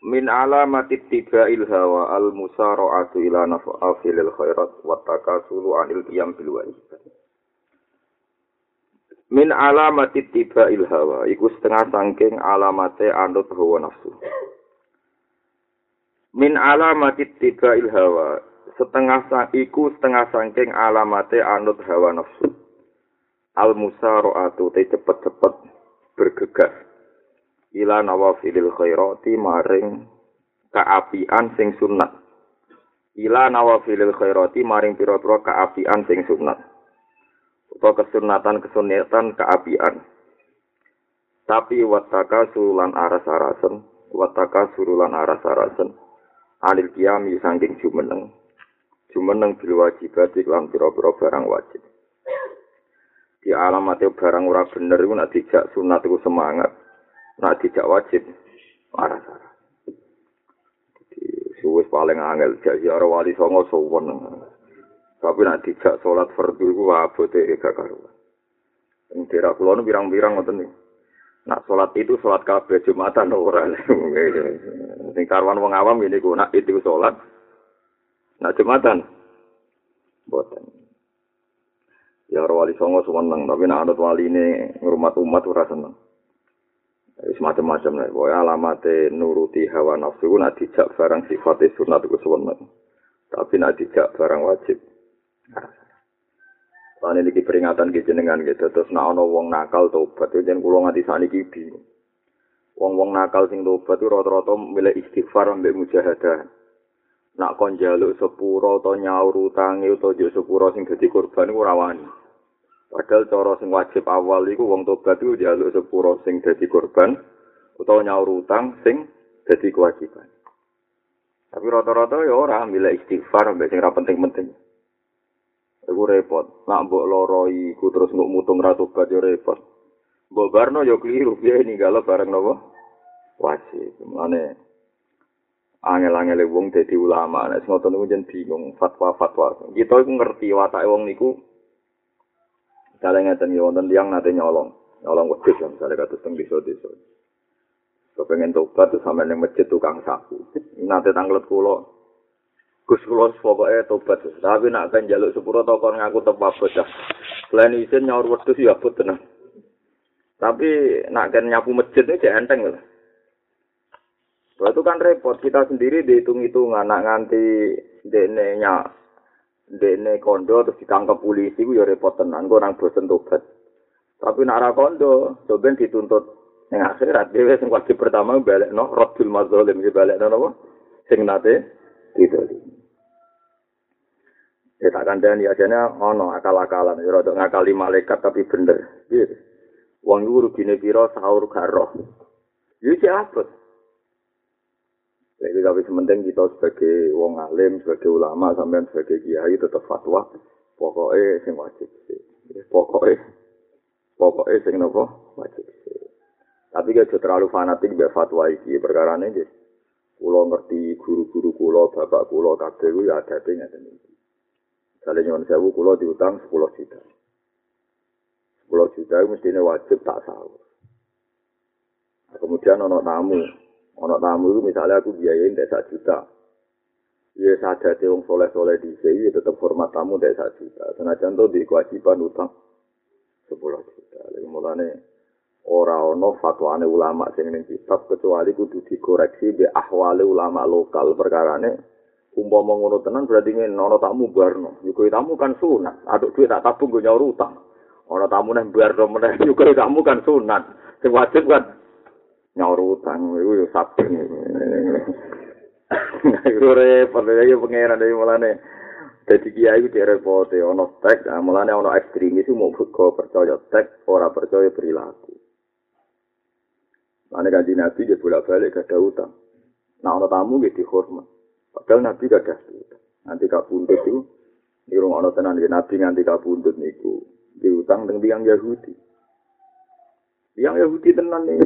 Min alamati tibail hawa al musara'atu ila naf'afilil khairat wa takasulu anil qiyam bil. Min alamati tibail hawa iku setengah sangking alamate anut hawa nafsu. Min alamati tibail hawa setengah sang iku setengah sangking alamate anut hawa nafsu. Al musara'atu te cepet-cepet bergegas ila nawafilil khairati maring kaapian sing sunat. Ila nawafilil khairati maring pira-pira kaapian sing sunat. Utawa kesunatan kesunatan kaapian. Tapi wataka sulan aras arasen wataka surulan aras arasen anil kiami sangking jumeneng. Jumeneng bil wajibat iklan pira-pira barang wajib. Di alamatnya barang ora bener iku nek dijak sunat iku semangat Nah, tidak wajib. Marah-marah. Jadi, suwis paling angel. Jadi, orang wali songo suwon. Tapi nak dijak sholat fardu itu wabote gak karuan. Yang tidak kulon birang-birang ngoten nih. Nak sholat itu sholat kabeh jumatan ora. Sing karuan wong awam ini ku nak itu sholat. Nak jumatan. Boten. Ya orang wali songo seneng, tapi nak anut wali ini ngurmat umat ora seneng. Wis macam-macam lah. Pokoknya alamate nuruti hawa nafsu ku nak dijak barang sifat sunat ku sunat. Tapi nak dijak barang wajib. Lan iki peringatan ki jenengan gitu. Terus nak ana wong nakal tobat itu jeneng kula nganti saniki bingung. Wong-wong nakal sing tobat itu rata-rata milih istighfar ambek mujahadah. Nak kon njaluk sepuro utawa nyaur utange utawa njuk sepuro sing dadi korban iku ora wani. Padahal cara sing wajib awal iku wong tobat iku njaluk sepuro sing dadi korban utawa nyaur utang sing dadi kewajiban. Tapi rata-rata ya ora milih istighfar ambek sing ora penting-penting. Iku repot. Nak mbok loro iku terus nguk mutung ra tobat ya repot. Mbok barno ya kliru piye ninggalo bareng napa? Wajib. Mane angel-angel wong dadi ulama nek ngoten niku jen bingung fatwa-fatwa. Kita iku ngerti watake wong niku Kalau ngeten ya wonten tiyang nate nyolong, nyolong wedhus lah misalnya kados teng desa-desa. Kepengen tobat terus sampe ning masjid tukang sapu. Nate tanglet kula. Gus kula pokoke tobat. Tapi nak kan njaluk sepuro to kon ngaku tepa bocah. Selain isin nyaur wedhus ya abot tenan. Tapi nak kan nyapu masjid itu enteng lho. Itu kan repot. Kita sendiri dihitung-hitungan. Nak nganti dene nyak dene kondo terus ditangkap polisi ku ya repot tenan kok orang bosen tobat tapi nak ra kondo soben dituntut ning akhirat dhewe sing wajib pertama balik no radul mazzalim iki balik apa sing nate didoli Ya tak kandani ajane ono akal-akalan ya rada ngakali malaikat tapi bener. Gitu. Wong iku rugine pira sahur garo. Ya siapa? Jadi tapi sementing kita sebagai wong alim, sebagai ulama, sampean sebagai kiai tetap fatwa. Pokoknya sing wajib sih. Pokoknya, pokoknya sing nopo wajib sih. Tapi gak terlalu fanatik be fatwa iki perkara ini. Kulo ngerti guru-guru kulo, bapak kulo, kabeh ya ada tinggal ini. Misalnya nyon sewu kulo diutang 10 juta. 10 juta mestinya wajib tak sahur. Kemudian ono tamu, ono tamu itu misalnya aku biayain desa juta. Ya sadar wong soleh-soleh di sini tetap hormat tamu desa juta. Senajan tuh di kewajiban utang 10 juta. Lalu mulane ora ono fatwane ulama sing ning kitab kecuali kudu dikoreksi be ahwale ulama lokal perkarane umpama ngono tenan berarti ngene ana tamu barno yuko tamu kan sunat aduk duit tak tabung go nyaur utang ana tamu nang barno meneh yuko tamu kan sunat sing kan nyaur utang iku yo sabar iku repot ya pengen ada mulane dadi kiai iku repot ana tek mulane ana ekstremis mau buka percaya tek ora percaya perilaku Mana kanji nabi dia bolak balik ke utang. Nah, ono tamu gitu dihormat. Padahal Nabi gak ada Nanti kabundut itu, di rumah Allah tenan, Nabi nganti kabundut niku, diutang dengan tiang Yahudi. Tiang Yahudi tenan nih,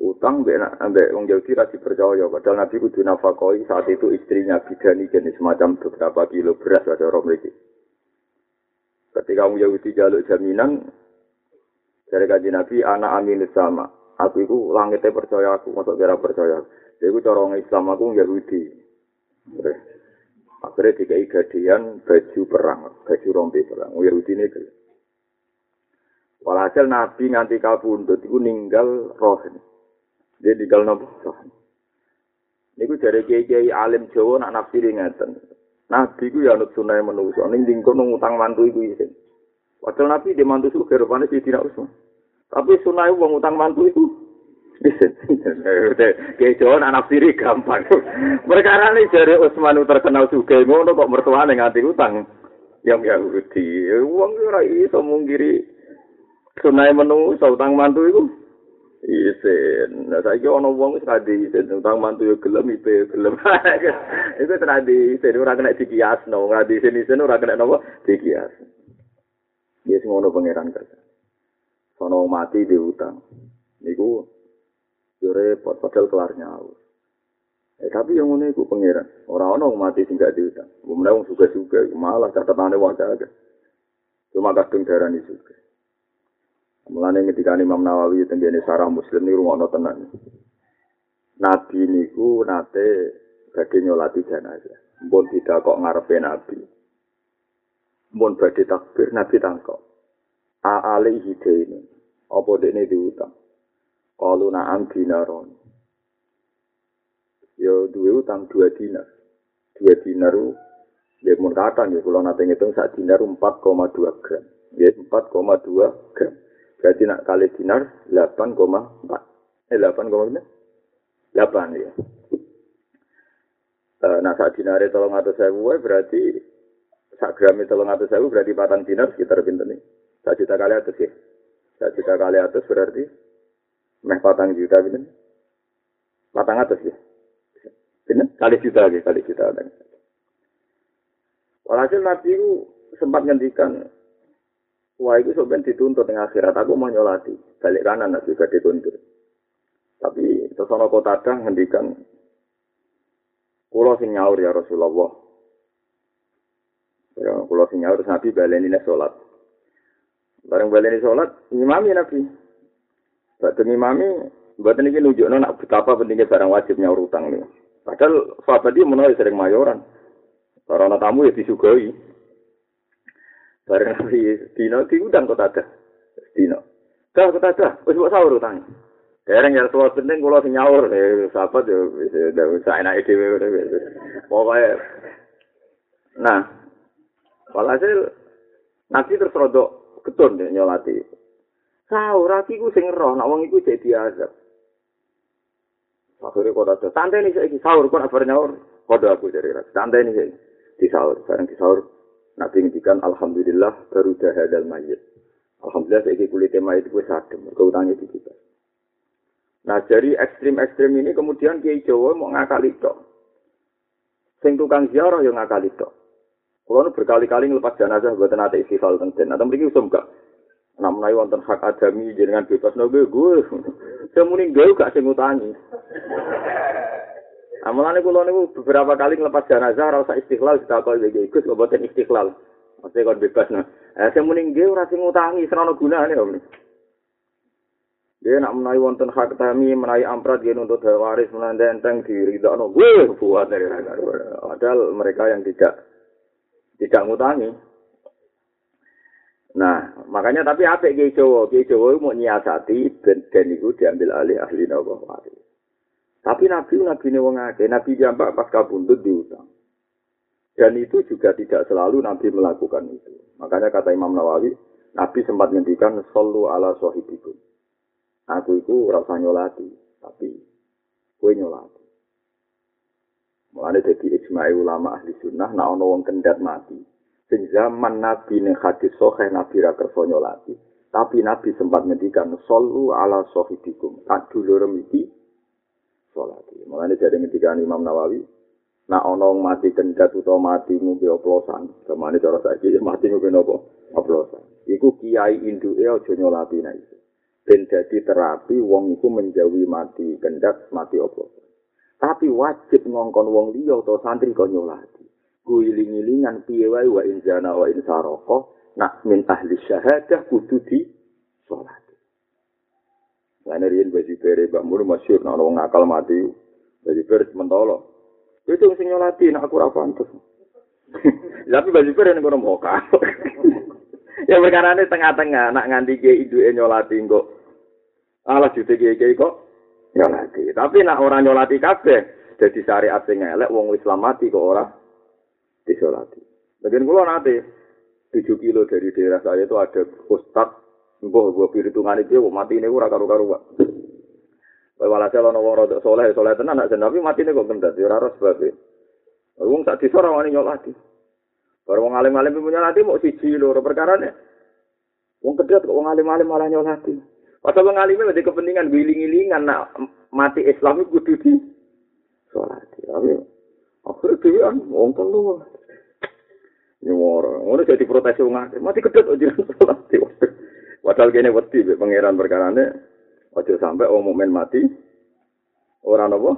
utang mbek ambek wong Yahudi ra dipercaya. Padahal Nabi kudu nafakoi saat itu istrinya bidani jenis semacam beberapa kilo beras ada orang mriki ketika wong Yahudi jaluk jaminan dari kaji Nabi anak amin sama. Aku itu langitnya percaya aku masuk kira percaya jadi aku cara Islam aku Yahudi. Akhirnya dikai gadian baju perang baju rompi perang. Yahudi ini Walhasil Nabi nganti kabundut itu ninggal roh ini. Dia tinggal nopo. Niku dari kiai-kiai alim Jawa nak nafsir ngeten. Nabi ku ya anut sunai manusia. Ning dingko nung utang mantu iku isin. Padahal Nabi di mantu suka rupanya di tidak usah. Tapi sunai uang utang mantu itu isin. Kiai Jawa nak nafsiri gampang. Perkara ini dari Usman terkenal juga. Ngono kok mertuane nganti utang. Yang Yahudi. Uang ora iso mungkiri sunai manusia utang mantu itu. Isen. Nah, saiki ana wong wis kadi isen utang mantu yo gelem ipe gelem. Iku tradi isen ora kena dikiasno, ora di isen isen ora kena napa dikias. Yes ngono pangeran kerja. Sono mati di utang. Niku yo repot padahal kelar nyawa. Eh tapi yang ngono iku pangeran. Ora ana wong mati sing gak diutang. Wong wong suka-suka malah catatane wae Cuma kadung darani juga. Mulane ketika Imam Nawawi tenggene sarah Muslim niku rumono tenan. Nabi niku nate badhe nyolati jenazah. Mbon tidak kok ngarepe Nabi. Mbon badhe takbir Nabi tangkok. A alaihi ini. Apa dene diutang? Kalu na'am dinaron. Yo duwe utang dua dinar. Dua dinar Ya mun kata ya, kalau nanti ngitung sak dinar 4,2 gram. Ya 4,2 gram. Berarti nak kali dinar 8,4. Eh 8,4? 8 ya. Nah saat dinar itu tolong atau sewu berarti sak itu tolong atau sewu berarti patang dinar sekitar pinter nih. Sak juta kali atas ya. Sak juta kali atas berarti meh patang juta pinter. Patang atas ya. Pinter? Kali juta lagi, kali juta. Walhasil Nabi itu sempat ngendikan Wah itu sebenarnya dituntut dengan akhirat. Aku mau nyolati. Balik kanan nanti juga dituntut. Tapi sesono kota ada ngendikan. Kulo sing nyaur ya Rasulullah. Ya, kulo sing nyaur Nabi baleni sholat. Bareng baleni sholat, imami Nabi. Badhe imami, buatan ini nunjuk nak betapa pentingnya barang wajib nyaur utang. Padahal sahabat dia sering mayoran. Karena tamu ya disugai. Bareng nabi dino diundang kok ada. Dino. Dah kok ada. Wis mbok sahur utang. Dereng ya tuwa penting kula sing nyaur eh sahabat yo wis sak enake dhewe Pokoke Nah, walhasil Nabi terus rodok ketun ya nyolati. Sahur aki ku sing roh, nak wong iku jadi azab. Akhirnya kok ada. Santai nih saya sahur kok apa nyaur. Kode aku jadi ras. Santai nih saya di sahur. Sekarang di sahur. Nabi ngendikan alhamdulillah baru dahadal mayit. Alhamdulillah saya kulit mayit gue sadem, keutangnya di kita. Nah dari ekstrim-ekstrim ini kemudian Kiai Jawa mau ngakali tok. Sing tukang ziarah yang ngakali tok. Kalau berkali-kali ngelepas jenazah buat nanti istighfar tenten. Atau mereka usum gak. Namun wonten hak adami dengan bebas nabi gue. Saya muni gue gak sing utangi. Amalan kula niku beberapa kali ngelepas jenazah ora usah istiqlal ditakoni iki Gus kok boten istiqlal. Maksudnya kon bebas nah. Eh sing muni ora sing ngutangi senono gunane om. Dia nak menawi wonten hak tami menawi amprat dia untuk waris menanda enteng diridakno. Wih, buat dari Padahal mereka yang tidak tidak ngutangi. Nah, makanya tapi apa Kiai Jawa mau nyiasati dan, dan itu diambil alih ahli nawa waris. Tapi Nabi Nabi ini wong akeh, Nabi jambak pas kabundut diutang. Dan itu juga tidak selalu Nabi melakukan itu. Makanya kata Imam Nawawi, Nabi sempat ngendikan sallu ala sahibikum. Aku itu rasa nyolati, tapi kue nyolati. Mulane jadi ijma'i ulama ahli sunnah, nak ono wong kendat mati. Sing zaman Nabi ning hadis sahih Nabi ra kersa nyolati. Tapi Nabi sempat ngendikan sallu ala sahibikum. Tak dulur iki sholat. Makanya jadi ketika Imam Nawawi, Nak ana wong mati kendat utawa mati ngombe oplosan, kemane cara saiki mati ngombe napa? Oplosan. Iku kiai induke aja nyolati nek iso. Ben dadi terapi wong iku menjauhi mati kendat, mati oplosan. Tapi wajib ngongkon wong liya utawa santri kok nyolati. Guiling-ilingan piye wae wa injana wa insaroko nak min ahli syahadah kudu di sholat. Lain riyen baju bere Mbak Mur masyhur nak wong nakal mati. Baju bere mentolo. Itu sing nyolati nak aku ora. Tapi baju bere ning kono moka. ya perkara ini tengah-tengah nak nganti ke iduke nyolati kok. Alah jute ke kok nyolati. Tapi nak orang nyolati kabeh jadi syariat sing elek wong Islam mati kok ora disolati. Bagian kula nate 7 kilo dari daerah saya itu ada ustad mbah gua perhitungan itu mati ini ora karu-karuan. Wae walhasil ana wong rada saleh, saleh tenan nak tapi mati ini kok kendat ya ora ros sebab. Wong sak desa ora wani nyolati. Baru wong alim-alim punya nyolati mau siji loro perkara ne. Wong kedhat kok wong alim-alim malah nyolati. Padahal wong alim wedi kepentingan giling-gilingan nak mati Islam itu kudu di sholat. Tapi akhirnya dia wong telu. Nyuwara, ngono jadi protes wong akeh. Mati kedhet kok jiran sholat. Padahal kene wedi pangeran perkarane aja sampai wong mukmin mati ora napa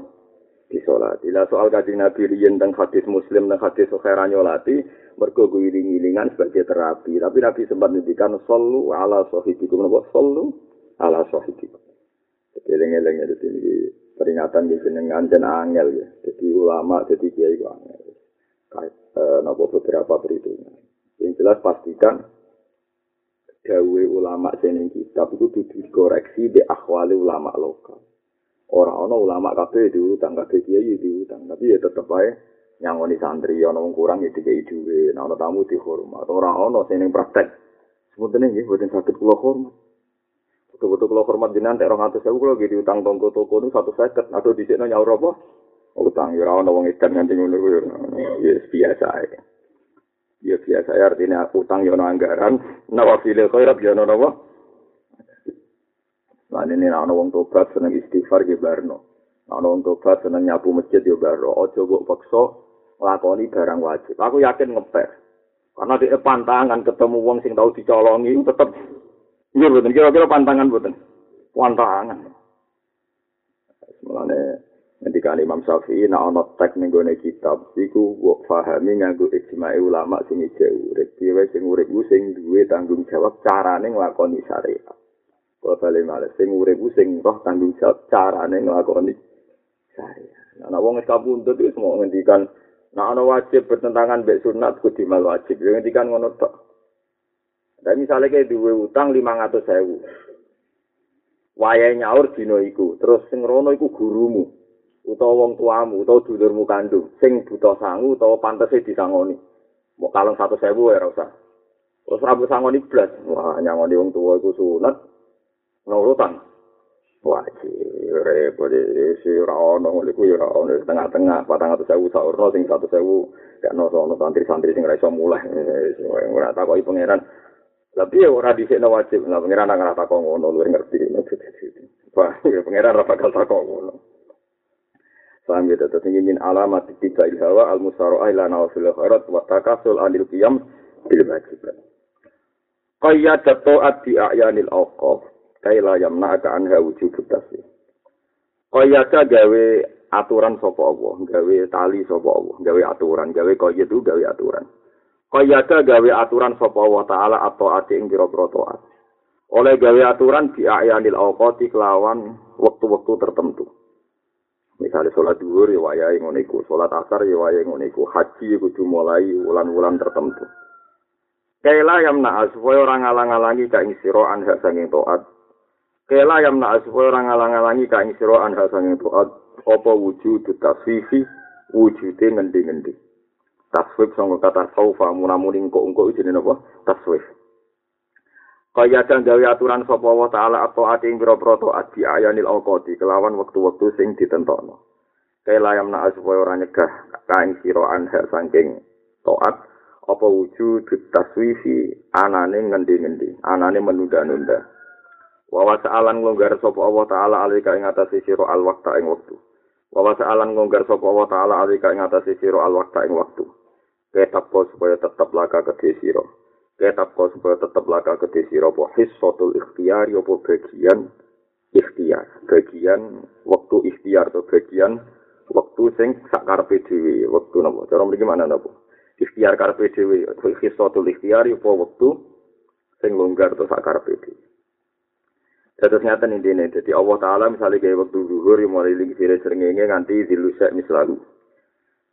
disolati. Lah soal kajian Nabi riyen teng hadis Muslim teng hadis Bukhari nyolati mergo guling-gilingan sebagai terapi. Tapi Nabi sempat ngendikan sallu ala sahibikum napa sallu ala sahibikum. Jadi eling-eling tinggi peringatan di jenengan dan angel ya. Jadi ulama, jadi kiai angel. Kait eh, beberapa perhitungan. Yang jelas pastikan dawe ulama sing kitab itu kudu dikoreksi di akhwali ulama lokal. Orang ana ulama kabeh diutang kabeh kiai diutang, tapi ya tetep ae nyangoni santri ana wong kurang ya dikai dhuwit, ana tamu dihormat. Ora ana sing praktek. Sebutin nggih boten saged kula hormat. Betul-betul kalau hormat jenengan tek 200.000 kula nggih diutang tonggo toko niku 150 atau dhisikno nyaur apa? Utang ya ora ana wong edan nganti ngono. Ya biasa ae. Ya biasa ya artinya utang yono anggaran. Nawafilil khairat yono nawa. Nah ini nah wong tobat seneng istighfar ya barno. Nah wong tobat seneng nyapu masjid ya barno. Ojo kok paksa lakoni barang wajib. Aku yakin ngeper. Karena di pantangan ketemu wong sing tau dicolongi tetep. Iya betul kira-kira pantangan betul pantangan. Mulane Ketika Imam Syafi'i nak ana tek ning gone kitab iku wong pahami nganggo ijma'i ulama sing ijek urip. Dhewe sing urip ku sing duwe tanggung jawab carane nglakoni syariat. Kok bali male sing urip ku sing roh tanggung jawab carane nglakoni syariat. Nah, wong wis kabundut wis mau ngendikan nak ana wajib bertentangan mbek sunat kudu mal wajib. Yo ngendikan ngono tok. Dan misalnya kayak duwe utang 500 sewu. Wayahe nyaur dino iku, terus sing rono iku gurumu. Utawa wong tuamu utawa dulurmu kandung sing buta sangu utawa pantese disangoni. Kalung satu sewu ya rasa terus rambut sangoni blas. Wah nyangoni wong tua iku sunat. Nurutan wajib repot si rawono nguliku ya rawono tengah-tengah patang atau sewu saurno sing satu sewu gak no sono santri-santri sing raiso mulai. Ora takoki pangeran. Tapi ya ora dhisikno wajib? Lah pangeran nang ora takok ngono luwih ngerti. Wah pangeran ora bakal takok ngono Paham ya, tetap ini min alamat tiba ilhawa al musaro'ah ila nawafil khairat wa takasul anil qiyam bil wajibat. Qayyad ta'at di a'yanil awqaf kaila yamna'aka anha wujubut tasbih. Qayyada gawe aturan sapa Allah, gawe tali sapa Allah, gawe aturan, gawe qayyad itu gawe aturan. Qayyada gawe aturan sapa Allah taala atau ati ing pira-pira. Oleh gawe aturan di a'yanil awqati kelawan waktu-waktu tertentu. Misalnya sholat duhur ya wayahe ngono iku, sholat asar ya wayahe ngono iku, haji ya kudu mulai wulan-wulan tertentu. Kaila yang naas supaya orang ngalang-alangi ka ing sira anha sanging taat. Kaila yang naas supaya orang ngalang-alangi ka ing sira anha sanging taat. Apa wujud tasfifi wujude ngendi-ngendi. Tasfif sangka kata saufa munamuning kok engko jenenge apa? Tasfif. Kaya dan gawe aturan sapa wa taala atau ati ing pira-pira taat di ayanil kelawan wektu-wektu sing ditentokno. Kaya layam na supaya ora nyegah kain sira anha saking taat apa wujud taswifi anane ngendi-ngendi, anane menunda-nunda. Wa wa sa'alan nglonggar sapa Allah taala alika ing atase sira al waqta ing wektu. Wa sa'alan ngonggar sapa wa ta'ala alika ing atase sira al waqta ing waktu. Ketab supaya tetep laka kedhe sira. Ketab supaya tetep laka kedhe sira apa hissatul ikhtiyar apa bagian ikhtiar. Bagian waktu ikhtiar atau bagian waktu sing sak karepe dhewe. Waktu napa? Cara mriki mana napa? Ikhtiar karepe dhewe. Hissatul ikhtiyar apa waktu sing longgar atau sak karepe dhewe. Terus nyata nih jadi Allah Taala misalnya kayak waktu zuhur yang mulai lagi sire serengenge nganti dilusak mislalu.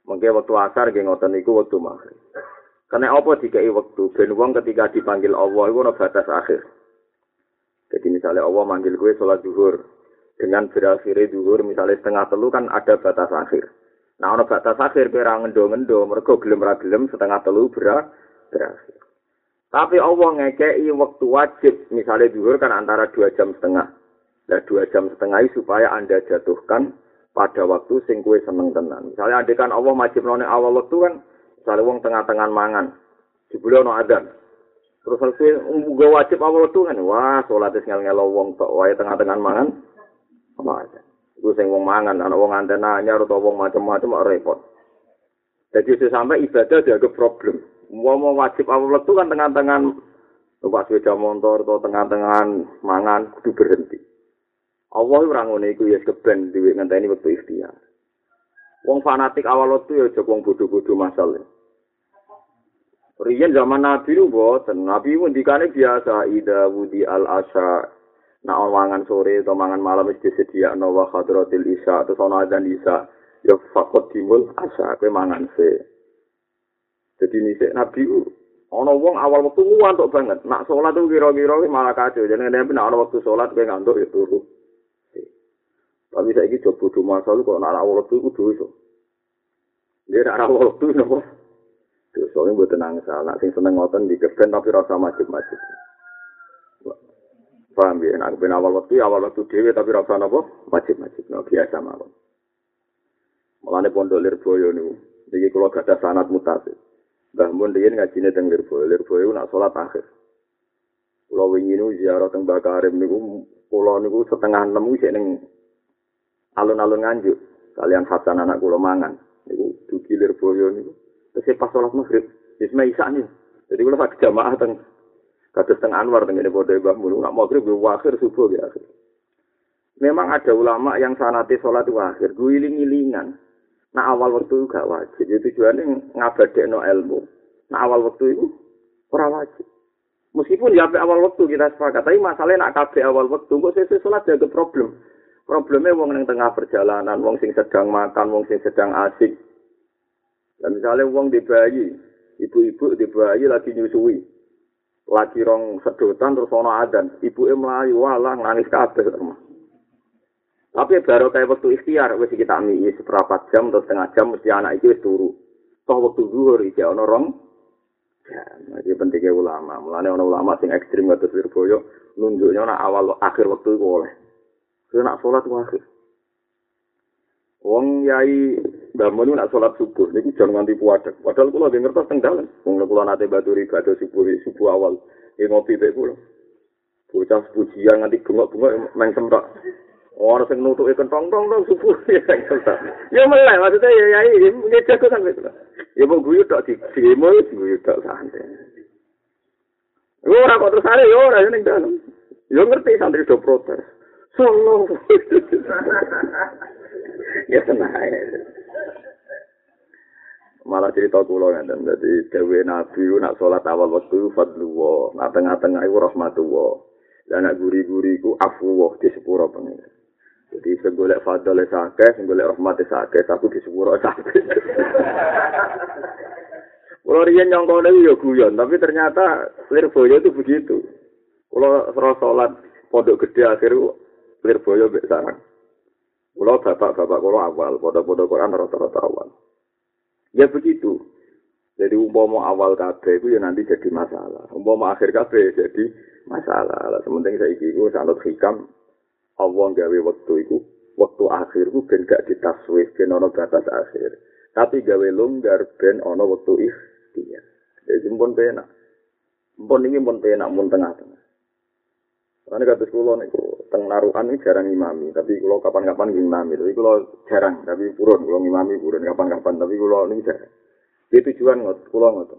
Mungkin waktu asar kayak ngotot niku waktu maghrib. Karena apa dikai waktu ben wong ketika dipanggil Allah itu ada batas akhir. Jadi misalnya Allah manggil gue sholat zuhur dengan berakhir zuhur misalnya setengah telu kan ada batas akhir. Nah ada batas akhir kira ngendo ngendo mereka gelem gelem setengah telu berakhir. Tapi Allah ngekei waktu wajib, misalnya zuhur kan antara dua jam setengah. Nah dua jam setengah supaya anda jatuhkan pada waktu sing kue seneng tenan. Misalnya ada kan Allah wajib none awal waktu kan, misalnya wong tengah-tengah mangan, jebule no adan. Terus saya gue wajib awal waktu kan, wah sholat ngel ngelo wong tok, wae tengah-tengah mangan, apa aja. Gue sing wong mangan, anak wong antena anyar atau wong macam-macam repot. Jadi sampai ibadah dianggap problem. mau mau wajib awal waktu kan tengah-tengah numpak sepeda motor atau tengah-tengah mangan kudu berhenti. Allah ora ngene iku ya keben dhewe ngenteni wektu ikhtiar. Wong fanatik awal waktu ya aja wong bodho-bodho masalah. Riyen zaman Nabi lu boten, Nabi ngendikane biasa ida wudi al asya nak mangan sore atau mangan malam wis disediakno wa hadratil isya atau ana adzan isya ya fakot timul asya kowe mangan se. Jadi ini Nabi itu, ono wong awal waktu ngantuk banget. Nak sholat itu kira-kira malah kacau. Jadi Nabi nak waktu sholat, dia ngantuk ya turu. Tapi saya coba bodoh masa lu, kalau nak awal waktu itu dosa. Dia nak awal waktu itu, nopo. Dosa ini buat tenang salah. Sing seneng ngoten di keben, tapi rasa macam-macam. Paham ya? Nak ben awal waktu, awal waktu dewe, tapi rasa nopo macam-macam. No, biasa mawon. Mulane pondok lirboyo nih. Jadi kalau gak ada sanat mutasi. Mbah Mun riyen ngajine teng Lirboyo. Lirboyo nak salat akhir. Kula wingi nu ziarah teng Mbah Karim niku kula niku setengah enam ning alun-alun nganjuk. Kalian Hasan anak kula mangan. Niku dugi Lirboyo niku. Terus pas salat maghrib, wis me isak nih. Jadi kula sak jamaah teng kados teng Anwar teng ngene padha Mbah Mun nak maghrib yo akhir subuh ya akhir. Memang ada ulama yang sanate salat akhir, guling-gilingan. Nah awal waktu itu gak wajib. Jadi tujuannya ngabadek no ilmu. Nah awal waktu itu ora wajib. Meskipun ya awal waktu kita sepakat, tapi masalahnya nak kabeh awal waktu, kok saya sholat jaga problem. Problemnya wong yang tengah perjalanan, wong sing sedang makan, wong sing sedang asik. Dan misalnya wong di bayi, ibu-ibu di bayi lagi nyusui, lagi rong sedotan terus ono adan, ibu melayu walah nangis kabeh. Tapi baru kayak waktu ikhtiar, wes kita ambil seberapa jam atau setengah jam, mesti anak itu wes turu. Toh waktu zuhur, iki ono rong. Ya, jadi pentingnya ulama. Mulanya ono ulama sing ekstrim atau Lirboyo, nunjuknya nak awal akhir waktu itu boleh. Karena nak sholat akhir. Wong yai bangun nak sholat subuh, ini jangan nganti puadek. Padahal kalau lagi ngertos tenggalan. Wong kalau nate batu riba subuh subuh awal, ini ngopi baik pulau. Bocah pujian nganti bengok-bengok main semrak. Ora sing nutuke kentong tong tong subuh ya melek maksudnya ya ya ini jago kan wis. Ya mau guyu tok di demo guyu tok santai. Ora kok terus are yo ora ning dalem. Yo ngerti santri do protes. Solo. ya tenang Malah cerita kula ngeten dadi dewe nabi nak salat awal waktu fadlu nak tengah-tengah iku rahmatullah. Lah nak guri-guri iku afu di sepuro pengen. Jadi segolek fadol sake, segolek rahmat sake, aku di sepuro sake. Kalau rian kau ya guyon, tapi ternyata Lirboyo itu begitu. Kalau serah sholat pondok gede akhir Lirboyo bek sarang. Kalau bapak-bapak kalau awal, pondok-pondok Quran rata-rata awal. Ya begitu. Jadi umpama awal kabeh itu ya nanti jadi masalah. Umpama akhir kabeh jadi masalah. Lah sementing saiki iku sanut hikam Allah gawe waktu itu, waktu akhir itu ben gak ditaswif, ben ono batas akhir. Tapi gawe longgar ben ono waktu ikhtiar. Jadi pun penak. Pun ini pun penak, pun tengah-tengah. Karena kata sekolah niku teng naruhan ini jarang imami, tapi kalau kapan-kapan imami, tapi kalau jarang, tapi purun, kalau imami purun kapan-kapan, tapi kalau ini jarang. Itu tujuan ngot, kalau ngot.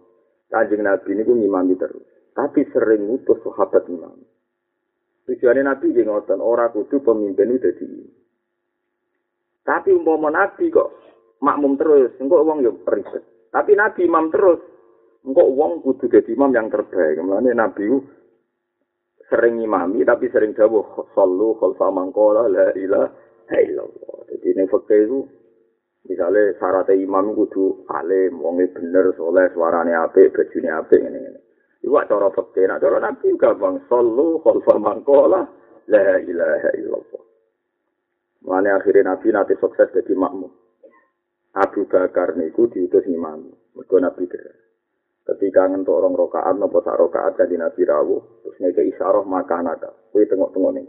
Kanjeng Nabi ini ngimami terus, tapi sering ngutus sahabat imami. Tujuannya Nabi yang orang kudu pemimpin itu jadi Tapi umpama Nabi kok makmum terus, engkau uang ya ribet. Tapi Nabi imam terus, engkau uang kudu jadi imam yang terbaik. Kemudian Nabi sering imami tapi sering dawuh sallu khalfa mangqala la ilaha illallah. Jadi ning fakir itu misalnya syarat imam kudu alim, wonge bener, soleh, suarane apik, bajune apik ngene-ngene. Iku cara fakir, nak cara nabi gampang sallu khalfa mangqala la ilaha illallah. Mulane akhirnya nabi nanti sukses jadi makmum. Abu Bakar niku diutus imam. Mergo nabi kira. Ketika ngentuk orang rokaat nopo sak rokaat kan nabi rawuh terus ngeke isyarah maka nada kue tengok tengok nih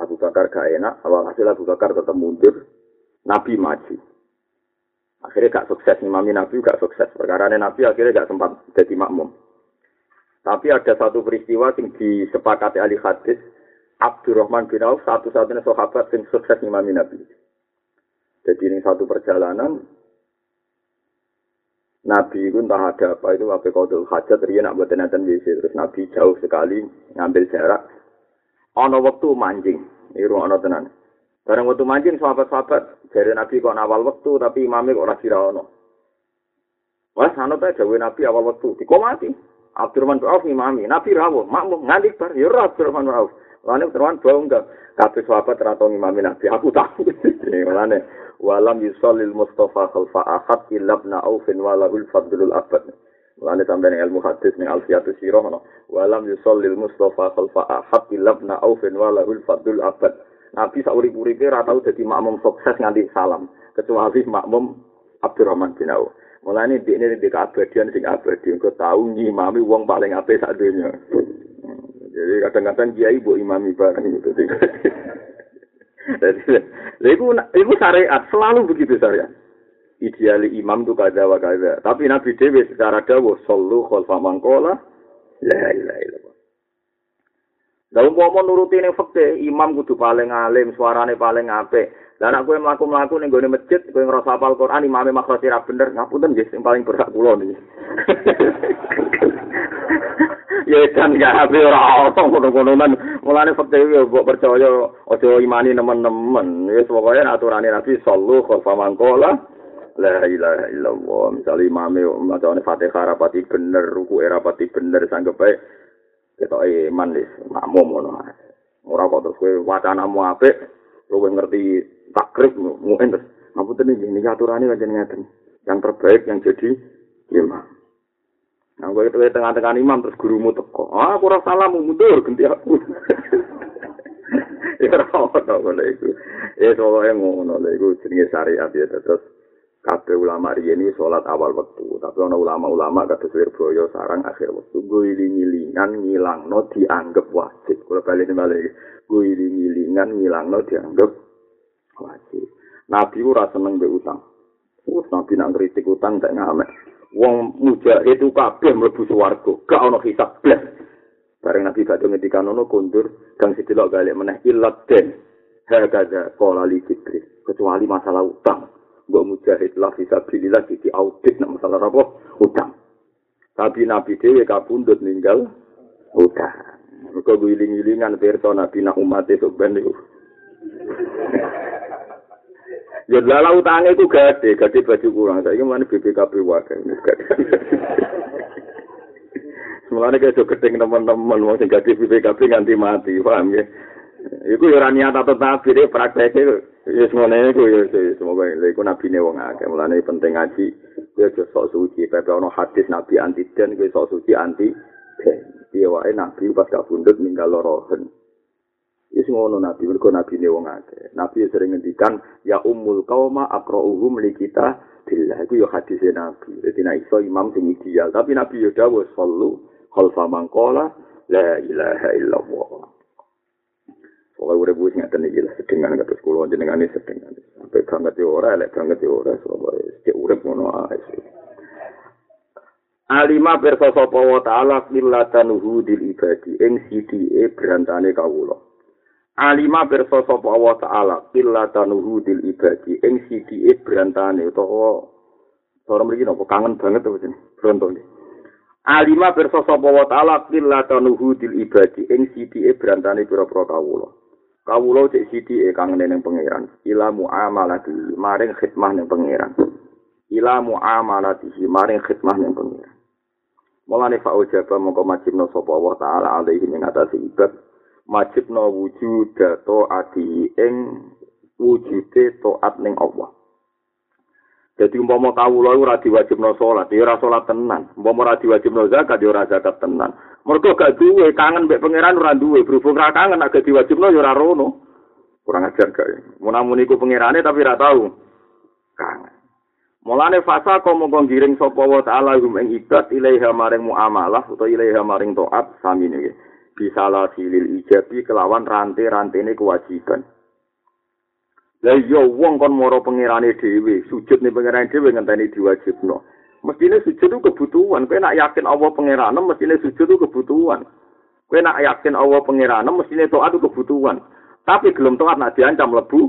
Abu Bakar gak enak awal hasil Abu Bakar tetap mundur Nabi maju. Akhirnya gak sukses imami Nabi gak sukses. Perkara Nabi akhirnya gak sempat jadi makmum. Tapi ada satu peristiwa yang disepakati ahli hadis Abdurrahman bin Auf satu-satunya sahabat yang sukses imami Nabi. Jadi ini satu perjalanan Nabi itu entah ada apa itu apa kodul hajat dia nak buat nanten WC terus Nabi jauh sekali ngambil jarak. Ono waktu mancing, iru ono tenan. Barang waktu mancing sahabat-sahabat dari Nabi kok awal waktu tapi imamnya kok rasi ono. Wah, sana tuh jauh Nabi awal waktu dikomati. Abdurrahman bin Auf imami, Nabi rawuh, makmum nganti bar, ya Abdurrahman Auf. Lane teruan bau enggak. Kabeh sahabat ra tau ngimami Nabi. Aku tahu. Lane walam yusallil Mustafa khalfa ahad illa ibn Aufin walahul fadlul abad. Lane sampeyan ilmu hadis ning Alfiatus Sirah no. Walam yusallil Mustafa khalfa ahad illa ibn Aufin walahul fadlul abad. Nabi sak urip-uripe ra tau dadi makmum sukses nganti salam, kecuali makmum Abdurrahman bin Auf. Mulane dhekne di keabadian sing abadi, engko tau ngimami wong paling apik sak donya. Jadi kadang-kadang kiai bu imami bareng gitu. Jadi, itu, itu syariat selalu begitu syariat. Ideali imam itu kada wa kada. Tapi Nabi Dewi secara dawuh sallu khalfa mangkola la ilaha illallah. Dalam mau nuruti ning fakte imam kudu paling alim, suarane paling apik. Lah nek kowe mlaku-mlaku ning gone masjid, kowe ngrasa hafal Quran, imame makhraj ra bener, ngapunten nggih sing paling berhak kula niki. kan gak habe ora ono ngono-ngonoan. Mulane fakte mbok percaya aja imani nemen-nemen. Wis pokoke aturane Nabi sallu khalfa mangkola. La ilaha illallah. Misale imame macane Fatihah rapati bener, ruku rapati bener sanggep bae. Ketok iman wis makmum ngono. Ora kok terus kowe wacanamu apik, kowe ngerti takrib mungkin terus ngapunten iki aturane pancen ngaten yang terbaik yang jadi imam nah gue itu tengah-tengah imam terus gurumu teko ah aku rasa salah mundur ganti aku ya ora ono ngono iku ya soalnya ngono lha iku jenenge syariat ya terus kabeh ulama ini sholat awal waktu tapi ana ulama-ulama kados Wirboyo sarang akhir waktu guling-gilingan ngilangno dianggap wajib kalau balik balik guling-gilingan ngilangno dianggap wajib. Nabi ora seneng mbek utang. Wes nabi nang kritik utang tak ngamek. Wong mujahid itu kabeh mlebu swarga, gak ono hisab blas. Bareng Nabi badhe ngendikan ono kondur kang sidelok balik meneh ilat den. Hagaza qala li Jibril. Kecuali masalah utang. Mbok mujahid lah fisabilillah di audit nak masalah apa? Utang. Tapi Nabi dhewe kapundhut ninggal utang. Mergo guling-gilingan pirsa Nabi nak umat esuk ben Ya lala utangnya itu gede, gede baju kurang. Saya mana BPKB wakil. Semuanya kayak so gedeng teman-teman, mau sing gede BPKB nganti mati, paham ya? Iku ya niat atau tapi deh prakteknya ya semuanya itu ya semoga itu nabi nih wong akeh mulane penting ngaji ya sok suci pepe ono hadis nabi anti den gue sok suci anti dia wae nabi pas kabundut ninggal lorohen Wis ngono nabi, mergo nabi ne wong akeh. Nabi sering ngendikan ya ummul qauma aqra'uhum li kita billah. Iku yo hadis nabi. Dadi nek iso imam sing ideal, tapi nabi yo dawuh sallu khalfa man qala la ilaha illallah. Pokoke urip wis ngaten iki lah sedengan kados kula jenengane sedengan. Sampai banget yo ora, lek banget yo ora, soalnya cek urip ngono ae. Alima perso sapa wa ta'ala millatanuhu dil ibadi ing sidike berantane kawula. Alima pirsa sapa Allah taala qillatanuhu dil ibadi. Ing sidike brantane utawa cara mriki napa? Kangen banget to jeneng? Bronto alima pirsa sapa Allah taala qillatanuhu dil ibadi. Ing sidike brantane pira-pira kawula. Kawula cek sidike kangen ning pangeran. Ila muamalati maring khidmah ning pangeran. Ila muamalati maring khidmah ning pangeran. Mulane fa ujaba mongko majibna sapa Allah taala alaihi ing atase ibad majibna wujud to ati ing wujude taat ning Allah. Jadi umpama kawula ora diwajibno salat, ya ora salat tenan. Umpama ora diwajibno zakat, ya ora zakat tenan. Mergo gak duwe kangen mbek pangeran ora duwe, berhubung ra kangen agak diwajibno ya ora rono. Kurang ajar gak. Munamun iku pangerane tapi ora tau kangen. Mulane fasa kok mongko ngiring sapa wa taala hum ibad ilaiha maring muamalah utawa ilaiha maring taat sami niki. Bisalah silil ijabi kelawan rantai-rantene kewajiban. Lah iya wong kon moro pangerane dhewe, sujud ning pangerane dhewe ngenteni diwajibno. Mestine sujud itu kebutuhan. Kowe nak yakin Allah pangeran, mestine sujud itu kebutuhan. Kowe nak yakin Allah pangeran, mestine taat itu kebutuhan. Tapi gelem taat nak diancam lebu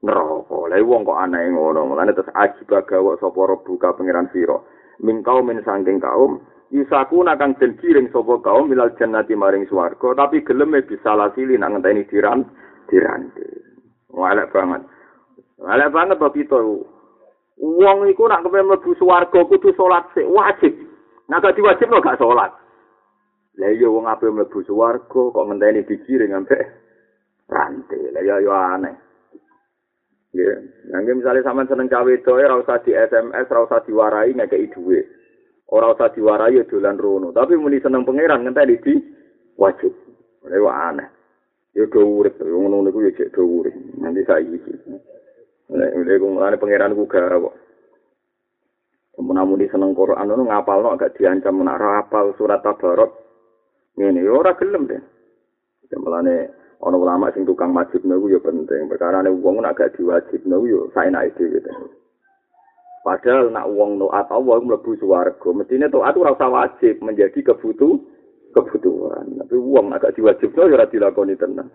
neraka. Lah wong kok aneh ngono. Mulane terus ajib gawa sapa rebuka pangeran sira. Mingkau min sangking kaum Isaku nakang den kiring sapa kaum milal jannati maring swarga tapi gelem bisa lasili nak ngenteni diran dirante. Walek banget. Walek banget to kita. Wong iku nak kepen mlebu swarga kudu salat sik wajib. Nak gak diwajib lo gak salat. Lah iya wong ape mlebu swarga kok ngenteni dikiring ambek rantai. Lah ya yo aneh. Ya, yeah. misalnya sama seneng cawe itu, ora usah di SMS, ora usah diwarai ngekei duit. Ora usah diwarai dolan rono tapi muni seneng pangeran ngenteni di wajib ora aneh ya do urip ngono niku ya cek do urip nanti saiki nek nek ngene pangeran ku gara kok Menamuni seneng Quran itu ngapal no, agak diancam nak rapal surat tabarok. Ini ya ora gelem deh. Mulane ana ulama sing tukang wajib niku ya penting. Perkara nek wong agak diwajib niku ya saenake dhewe. Padahal nak wong taat Allah mlebu swarga, mestine taat ora usah wajib menjadi kebutuh kebutuhan. Tapi wong agak diwajibno ya ora dilakoni tenan.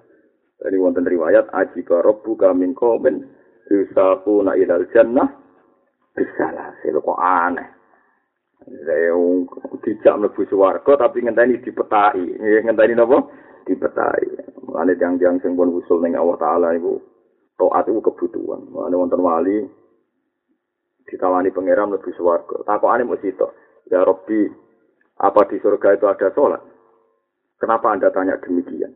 Jadi wonten riwayat aji ka rabbuka min qaumin yusaquna ilal jannah bisalah. Kok aneh. Saya tidak mlebu swarga tapi ngenteni dipetai. Ngenteni napa? Dipetai. Mulane tiang-tiang sing pun usul ning Allah taala iku taat iku kebutuhan. Mulane wonten wali ditawani pangeran lebih swarga. Takokane mesti to. Ya Rabbi, apa di surga itu ada sholat? Kenapa Anda tanya demikian?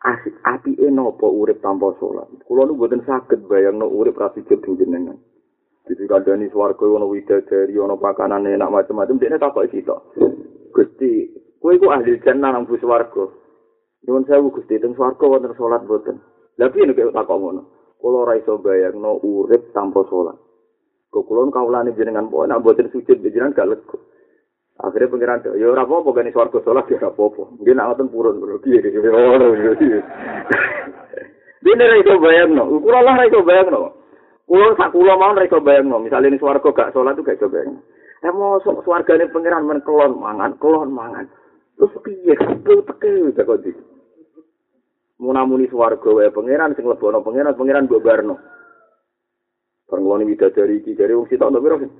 Asik api enopo urip tanpa sholat. Kulo nu sakit bayang no urip rasi jadi jenengan. Jadi kadani swarga ono widadari ono pakanan enak macam-macam. Dia takut itu. Gusti, kue ku ahli jannah nang swarga. Nyuwun sewu Gusti, teng swarga wonten sholat boten. Lah piye nek takok ngono? Kulo ora iso bayangno urip tanpa sholat. Kukulon kaulane jenengan pokoke nak mboten sujud jenengan gak lego. Akhirnya pengiran ya ora apa-apa gane swarga salat ya ora apa-apa. Nggih nak ngoten purun bro. Piye iki ora iki. Dene ra iso bayangno. Kula lah bayangno. Kulo sak kula mau ra iso bayangno. Misale ning swarga gak salat tuh gak iso bayangno. Eh mosok swargane pengiran men kelon mangan, kelon mangan. Terus piye kabeh teke kok iki. Munamuni swarga wae pengiran sing lebono pengiran pengiran mbok barno. Perngulani widadari iki dari wong sitok piro sih?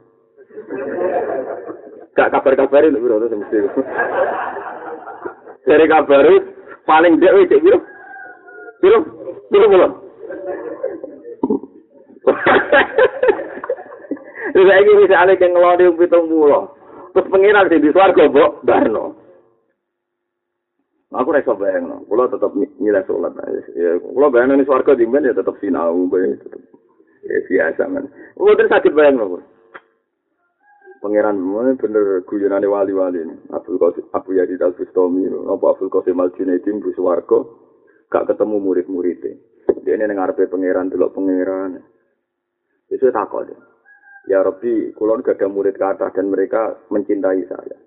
Gak kabar-kabari lho piro to mesti. Dari kabar paling dek cek piro? Piro? Piro piro? Terus ini misalnya yang ngelodi pitung pulau. Terus pengiran di suarga, Bok, Barno. Aku rasa bayang, no. Kulo tetap nilai sholat. Kulo bayang ini suarga di ya tetap sinau, bayang tetap. Ya biasa man. Oh, terus sakit bayang loh. Pangeran mana bener guyonan wali-wali ini. Abdul Qasim Abu Yazid Al Bustami, apa Abdul Qasim Al Junaidim bu Suwargo, gak ketemu murid-muridnya. Dia ini ngarepe pangeran dulu pangeran. Itu takut. Ya Rabbi, kulon gak ada murid kata dan mereka mencintai saya.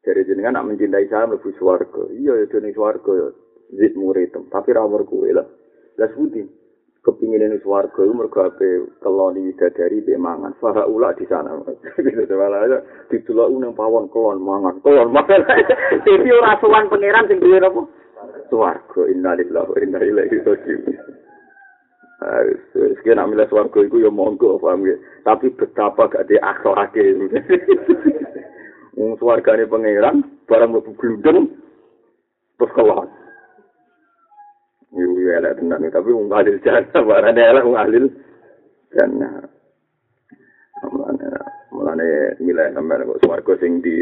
Jadi jenengan nak mencintai saya lebih suwargo. Iya ya suwargo ya. Zid murid, tapi rawar kue lah. Lah sebutin. Kepingin ini suarga itu mereka ape kelon widadari be mangan faha ulah di sana gitu malah aja ditulak unang pawon kelon mangan kelon mangan ora sowan pangeran sing duwe apa swarga innalillahi wa inna ilaihi raji'un. Wis kena milih swarga iku ya monggo paham ya. Tapi betapa gak di akhlake. Wong swargane pangeran barang mlebu glundeng terus keluar. Iku ya elek tenan tapi wong alil jannah barane elek wong alil jannah. Mulane milih sampeyan kok swarga sing di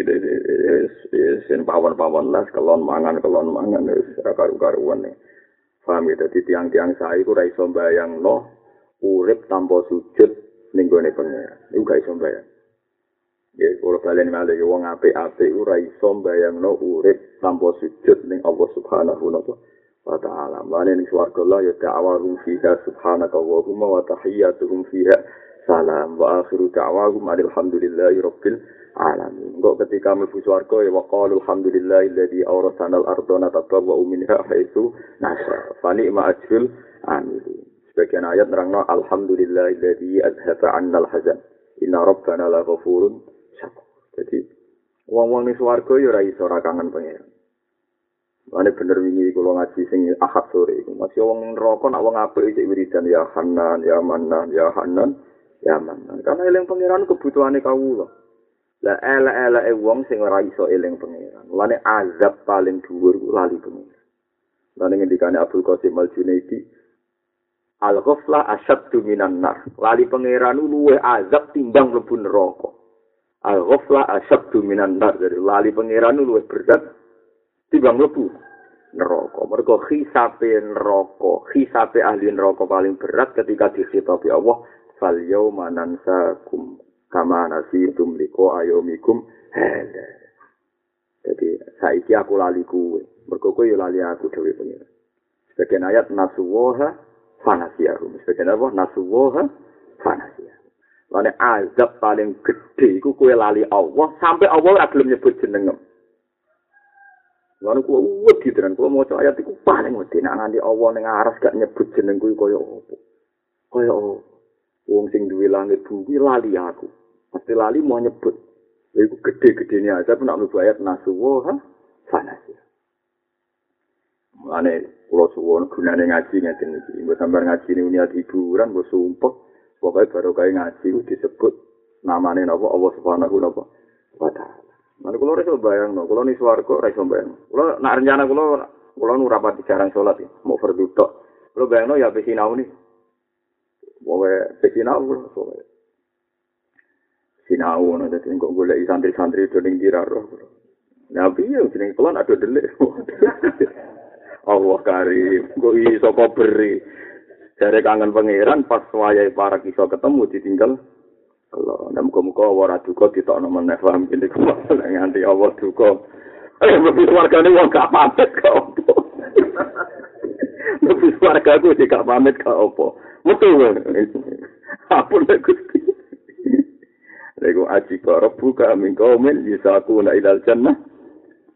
sing pawon-pawon las kelon mangan kelon mangan wis ora karu-karuan. Paham ya, jadi tiang-tiang saya itu raiso bayang no, urip tanpa sujud ning gone pengeran. Iku gak iso bayang. Ya, kalau kalian malah wong ape ape itu raiso bayang no, urip tanpa sujud ning Allah subhanahu wa ta'ala. Mana ning suarga Allah ya da'awahum fiha subhanaka wa huma wa tahiyyatuhum fiha salam wa akhiru da'awahum alhamdulillahi rabbil alamin. Engko ketika mlebu swarga ya waqalu alhamdulillahilladzi awrasana al-ardha natabawwa'u minha haitsu nasha. Fani ma ajrul amilin. Sebagian ayat nerangno alhamdulillahilladzi azhaba 'anna al-hazan. Inna rabbana la ghafurun syakur. Jadi wong-wong ning swarga ya ora iso ora kangen pangeran. Mane bener wingi kula ngaji sing ahad sore iku. Masih wong neraka nak wong apik iki wiridan ya Hanan, ya Manan, ya Hanan, ya Manan. Karena eling pangeran kebutuhane kawula. Lah elek-eleke wong sing ora iso eling pangeran. Mulane azab paling dhuwur ku lali pangeran. Lan ngendikane Abdul Qasim Al-Junaidi, Al-ghaflah asyaddu minan nar. Lali pangeran luwe azab timbang mlebu neraka. Al-ghaflah asyaddu minan nar. Jadi lali pangeran luwe berat timbang mlebu neraka. Mergo khisape neraka, khisape ahli neraka paling berat ketika dikhitabi Allah, "Fal yauma nansakum kama nasitum liko ayomikum hele. Jadi saiki aku lali kuwe. Mergo kowe lali aku dhewe pengiran. Sebagian ayat nasuwoha fanasiyahum. Sebagian apa? Nasuwoha fanasiyahum. Lane azab paling gede iku kowe lali Allah sampai Allah ora gelem nyebut. Lalu kuwi wedi tenan kuwi maca ayat iku paling wedi nek nganti Allah ning aras gak nyebut jeneng kuwi apa. Kaya apa? Wong sing duwe langit bumi lali aku. Mesti lali mau nyebut. Iku gede-gede ini aja pun nak mlebu ayat nasuwa ha fanasi. Mulane kula suwon gunane ngaji ngeten iki. Mbok sampeyan ngaji ini niat hiburan, mbok sumpah. Pokoke baru kaya ngaji disebut namane napa Allah Subhanahu wa taala. Mana kula iso bayang no, kula ni swarga ora iso bayang. Kula nak rencana kula kula nu rapat jarang salat ya, mau tok. Kula bayang no ya pe sinau ni. Pokoke pe sinau kula sinau ngono dadi kok golek santri-santri do ning diraro. Nah piye jeneng kula ada delik. Allah karim, kok iso kok beri. Jare kangen pangeran pas wayahe para iso ketemu ditinggal. Allah, muga-muga ora duka ditokno meneh paham kene kok nganti Allah duka. Eh, mesti wargane wong gak pamit kok opo. Mesti warga ku gak pamit kok opo. Metu. Apa nek Gusti? Lego aji karo buka min kaumin yisaku na ilal jannah.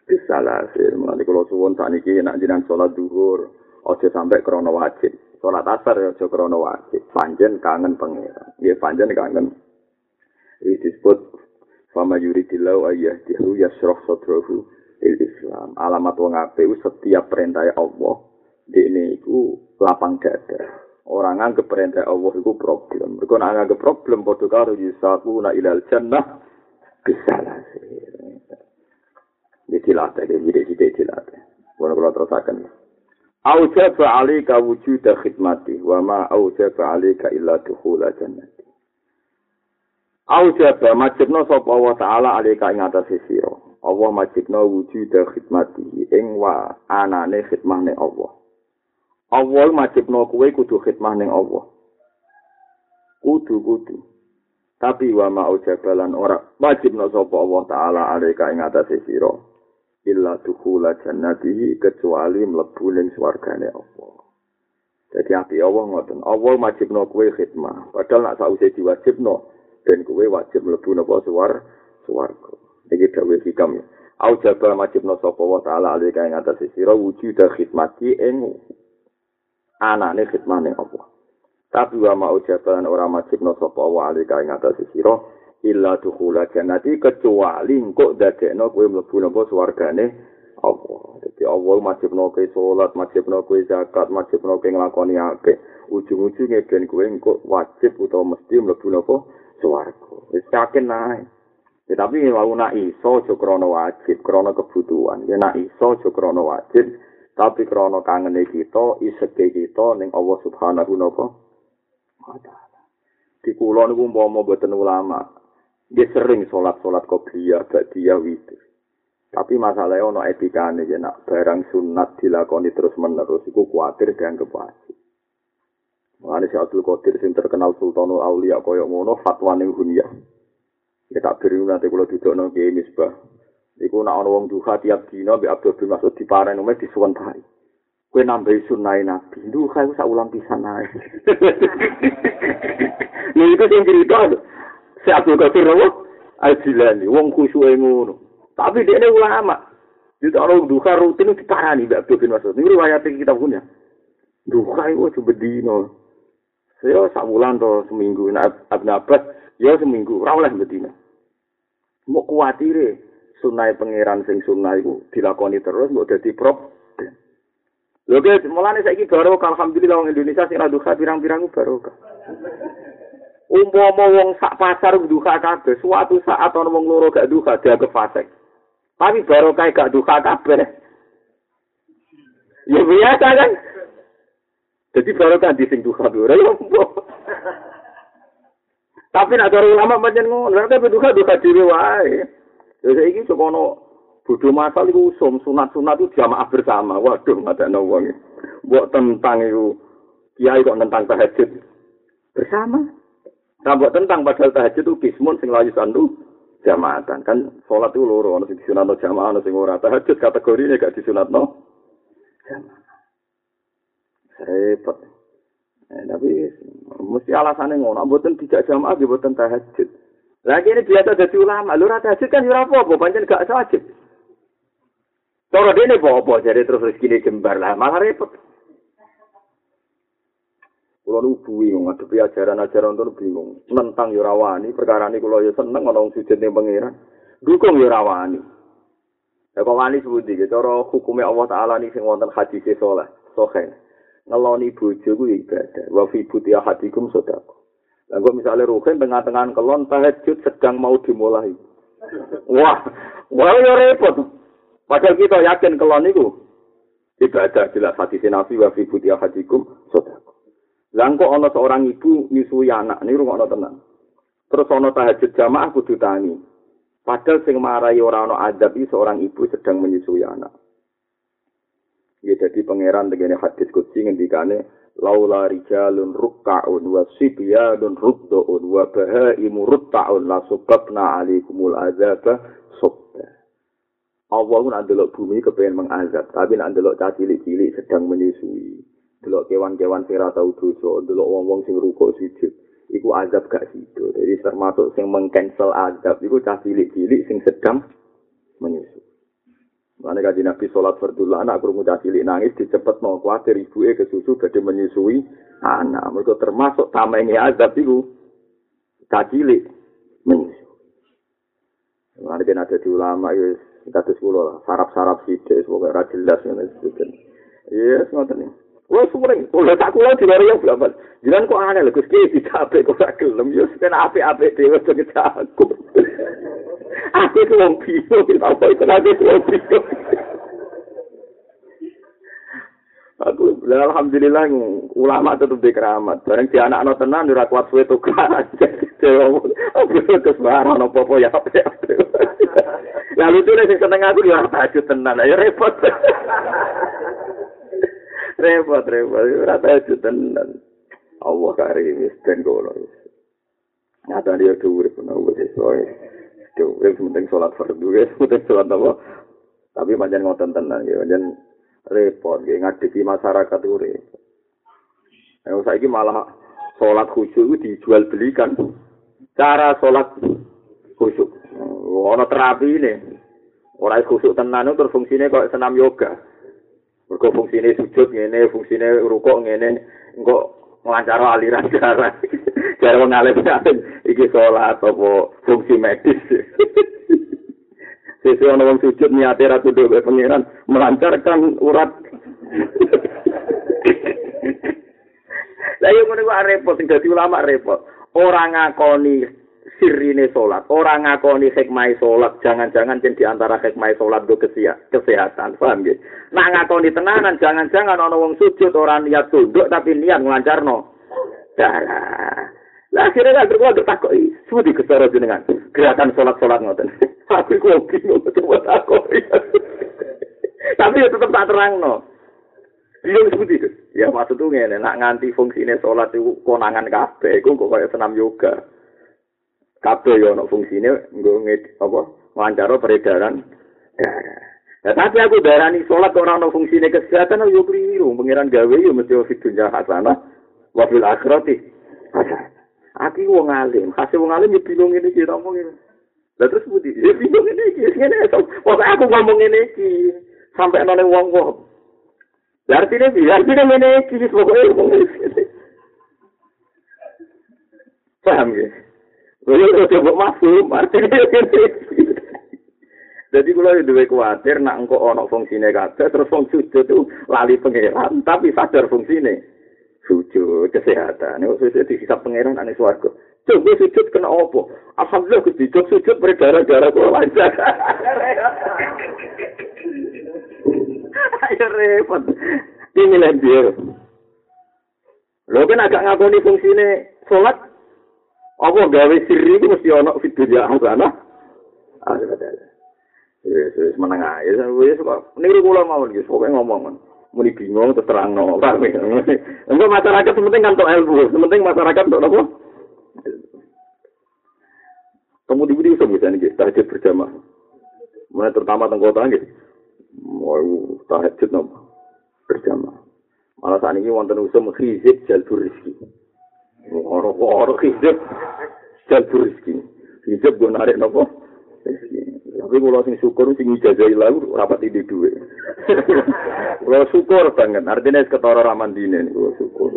Bisalasir. Mulai kalau suwon saat ini nak jinan sholat duhur. Ojo sampai krono wajib. Sholat asar ya ojo krono wajib. Panjen kangen pangeran. Iya panjen kangen. Ini disebut Fama yuridillahu ayah dihu yasroh sodrohu il Islam. Alamat wong ape setiap perintah Allah. Di ini itu lapang dada. Orang anggap perintah Allah itu problem. Mereka nak anggap problem padha karo yusaku na ilal jannah bisa lah sih. Jadi latih, jadi jadi latih. Kalau terus akan. Aujaba alika wujud khidmati wa ma aujaba alika illa dukhula Aujaba majibna sapa Allah taala alika ing atas sira. Allah majibna wujud khidmati ing wa anane khidmahne Allah. Allah majibno kuwe kudu khidmah ning Allah. Kudu kudu. Tapi wa ma jabalan ora wajibno sapa Allah taala alika ing atase sira. Illa dukhula jannatihi kecuali mlebu ning swargane Allah. Jadi api Allah ngoten. Allah wajibno kuwe khidmah. Padahal nak sause diwajibno dan kuwe wajib mlebu napa suwar swarga. Iki dawuh hikam ya. Au jabal wajibno sapa wa taala alika ing atase sira wujud khidmati ing anane khidmah ning Allah. Tapi wa ma ujaban ora majibno sapa wa alika ing atas sira illa dukhula jannati kecuali engko dadekno kowe mlebu napa swargane Allah. Gusti Allah wajibno kowe salat, wajibno kowe zakat, wajibno kowe nglakoni. Ujung-ujunge ben kowe engko wajib utawa mesti mlebu napa swarga. Wis yakin nae. Ya, tapi wau nak iso aja krana wajib, krana kebutuhan. Ya nak iso aja krana wajib, tapi krana kangene kita, iseke kita ning Allah Subhanahu wa taala. Di kula niku umpama boten ulama, nggih sering salat-salat qobliyah, ba'diyah witir. Tapi masalahnya ono etikane ya nak barang sunat dilakoni terus menerus iku kuatir dianggap wajib. Mulane si Abdul Qadir sing terkenal Sultanul Aulia kaya ngono fatwa ning hunyah. Ya tak beri nanti kalau duduk nang kiai misbah. Iku nak ana wong duha tiap dina mbek Abdul bin Mas'ud diparani nomor disuwentari. Kowe nambahi sunai nabi. Duha sak ulang pisan ae. Lha iku sing cerita. Si Abdul Qadir apa? Al-Jilani, wong khusyuke ngono. Tapi dia ulama. Jadi orang duha rutin itu diparani mbak Abdul bin Mas'ud. Ini riwayat kita punya. Duha itu coba dino. Saya sak bulan atau seminggu. Nah, Abn Abbas, ya seminggu. Rawlah betina. mau kuatire sunai pangeran sing sunai iku dilakoni terus mbok dadi prop Lho guys, mulane saiki baru alhamdulillah wong Indonesia sing duha pirang-pirang barokah. Umpama wong sak pasar duha kabeh, suatu saat ana wong loro gak duha dia fasik. Tapi barokah gak duha kabeh. Ya biasa kan? Jadi barokah di sing duha ora ya Tapi nek cara ulama pancen ngono, nek tapi duka duka dhewe wae. Ya saiki sekono bodho masal iku usum sunat-sunat itu jamaah bersama. Waduh, ngadakno wong. Mbok tentang iku kiai kok tentang tahajud bersama. Nah, buat tentang padahal tahajud itu kismun sing layu sandu jamaatan kan sholat itu loro ono sing disunatno jamaah ono sing ora tahajud kategorine gak disunatno jamaah repot Eh, tapi mesti alasannya ngono, buatan tidak jamaah, buatan tahajud. Lagi ini biasa jadi ulama, lu rata tahajud kan jurah apa, pancen gak wajib. Cara dia ini apa, jadi terus rezeki ini jembar lah, malah repot. Kulo nu bingung ngadepi ajaran-ajaran itu bingung. Nentang yo rawani, perkara ini kulo yo seneng ana wong sujud ning pangeran. Dukung yo rawani. Ya kok wani sebut iki cara hukume Allah taala ning sing wonten hadis saleh, sahih. Ngeloni bojo ku ibadah. Wa fi buti ahadikum sedekah. Lah kok misale ruhen tengah-tengah kelon tahajud sedang mau dimulai. Wah wah ya repot. Padahal kita yakin kelon itu ibadah jelas hati nabi wa fi buti ahadikum sedekah. Lah kok ana seorang ibu nyusui anak ini rumah tenang terus ana tahajud jamaah kudu tangi. Padahal sing marai ora ana adab seorang ibu sedang menyusui anak Ya jadi pangeran dengan hadis kutsi ngendikane laula rijalun rukka'un wa sibyanun ruddu'un wa bahaimu rutta'un la subabna alaikumul azaba subba. Allah pun andelok bumi kepengen mengazab, tapi nak andelok cilik-cilik sedang menyusui. Delok kewan-kewan sing ora tau dosa, delok wong-wong sing rukuk sujud. Iku azab gak sido. Jadi termasuk sing mengcancel azab iku cilik-cilik sing sedang menyusui. Mana kaji Nabi sholat fardullah anak kurung udah cilik nangis dicepet mau khawatir ibu ke susu gede menyusui anak. Mereka termasuk tamengnya azab itu cilik menyusui. Mana kan ada di ulama ya kata sekolah lah sarap-sarap sih semoga jelas yang disebutkan. Iya semua nih. Wah sumring, kalau tak kulo di luar yang berapa? Jangan kok aneh lah, kuski di capek kok tak gelem. Yo sepen ape-ape dewa sebagai aku. Aku itu wong bingung, apa itu lagi wong bingung. Aku alhamdulillah ulama tetap di keramat. Barang di anak anak tenan ora kuat suwe tukar. Aku terus barang apa-apa ya apa Lalu itu nih seneng aku di orang tahajud tenan. Ayo repot. repot repot ora tahajud tenan. Allah karim wis ben kono. Nyata dia dhuwur pun wis sesuai. Dhuwur penting salat fardu wis penting salat apa. Tapi pancen ngoten tenan ya pancen repot nggih ngadepi masyarakat repot. Ayo saiki malah salat khusyuk itu dijual belikan. Cara salat khusyuk. Ono terapi ini. Ora khusyuk tenan itu fungsinya kok senam yoga. Mergo fungsine sujud ngene, fungsine rukuk ngene, engko nglancar aliran darah. Cara wong alim iki salat apa fungsi medis. Sesuai ana wong sujud niate ra tunduk ke pangeran melancarkan urat. Lah yo ngene kok repot sing dadi ulama repot. Ora ngakoni sirine salat, ora ngakoni hikmah salat, jangan-jangan yen di antara hikmah salat go kesehatan, paham nggih? Nak ngakoni tenanan, jangan-jangan ana wong sujud ora niat tunduk tapi niat nglancarno darah. Lah akhirnya kan terus ada takoi, semua di kesara jenengan gerakan sholat sholat ngoten. Aku kok bingung coba takoi. Tapi ya tetap tak terang no. Bingung itu. Ya maksud tuh nak nganti fungsinya sholat itu konangan kabeh, itu kok kayak senam yoga. Kabeh ya no fungsinya, nggak ngit apa, wawancara peredaran darah. Tapi aku darani sholat orang no fungsinya kesehatan, yo keliru. Pengiran gawe yo mesti fit dunia hasanah, wabil akhirati. Aku wong alim, kasih wong alim ya bingung ini iki ngomong ini. Lah terus budi, ya bingung ini iki, ngene. Wong aku ngomong ini iki sampai nang wong wong. Lah artine piye? Artine ngene iki wis pokoke. Paham ya? Kulo terus coba masuk, iki. Jadi kalau itu duwe kuatir, nak engkau ono fungsine kabeh, terus fungsi sujud itu lali pangeran, tapi sadar fungsine. sujud kesehatan. Ini sujud sisa pangeran ane suarga. Coba sujud kena apa? Alhamdulillah gue sujud berdarah-darah gue lancar. Ayo repot. Ini dia. Lo kan agak ngakoni fungsine sholat. Apa gawe siri itu mesti ono video ya sana. Ah, ada. Ya, wis meneng ae. Wis kok niru kula mawon iki, pokoke ngomong. muni bingung terang no enggak masyarakat penting kan untuk ilmu penting masyarakat untuk apa? Kamu di video bisa nih tahajud berjamaah. Mulai terutama tentang kota nih mau tahajud nopo berjamaah. Malah saat ini wonten usum hizib jalbur rizki orang hizib jalbur rizki hizib gue narik nopo Tapi kalau sing syukur sing ijazah lalu rapat ide duwe. Kalau syukur banget, artinya ketara raman dine nih kalau syukur.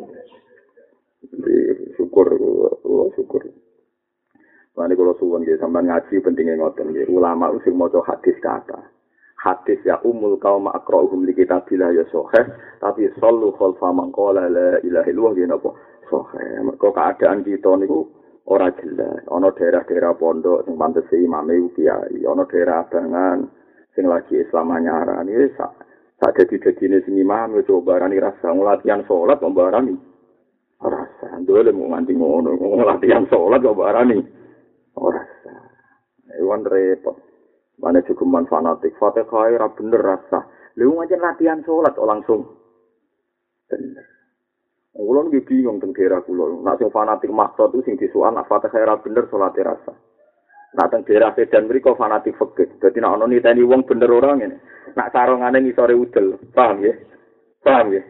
Jadi syukur, kalau syukur. Nanti kalau suwon gitu, sampai ngaji pentingnya ngoten gitu. Ulama sing mau hadis kata. Hadis ya umul kaum akrohum li kita bila ya sohe. Tapi solu khalfa mangkola la ilahi luah gitu apa. Sohe. Mereka keadaan kita nih ora jelas. Ana daerah-daerah pondok sing pantes imame kiai, ana daerah abangan sing lagi Islam anyarani wis sak sak dadi-dadine sing imam coba barani rasa latihan salat kok barani. Rasa ndole mau nganti ngono, latihan salat kok barani. Rasa. Ewan repot. Mana cukup fanatik, fatihah ora bener rasa. Lu ngajen latihan sholat oh langsung bener. Kulo nggih bingung teng daerah kulo. Nak sing fanatik maksud itu sing disuan nak Fatihah ora bener salat rasa. Nak teng daerah Sedan mriku fanatik fikih. Dadi nak ono niteni wong bener ora ngene. Nak sarungane ngisore udel. Paham ya? Paham ya?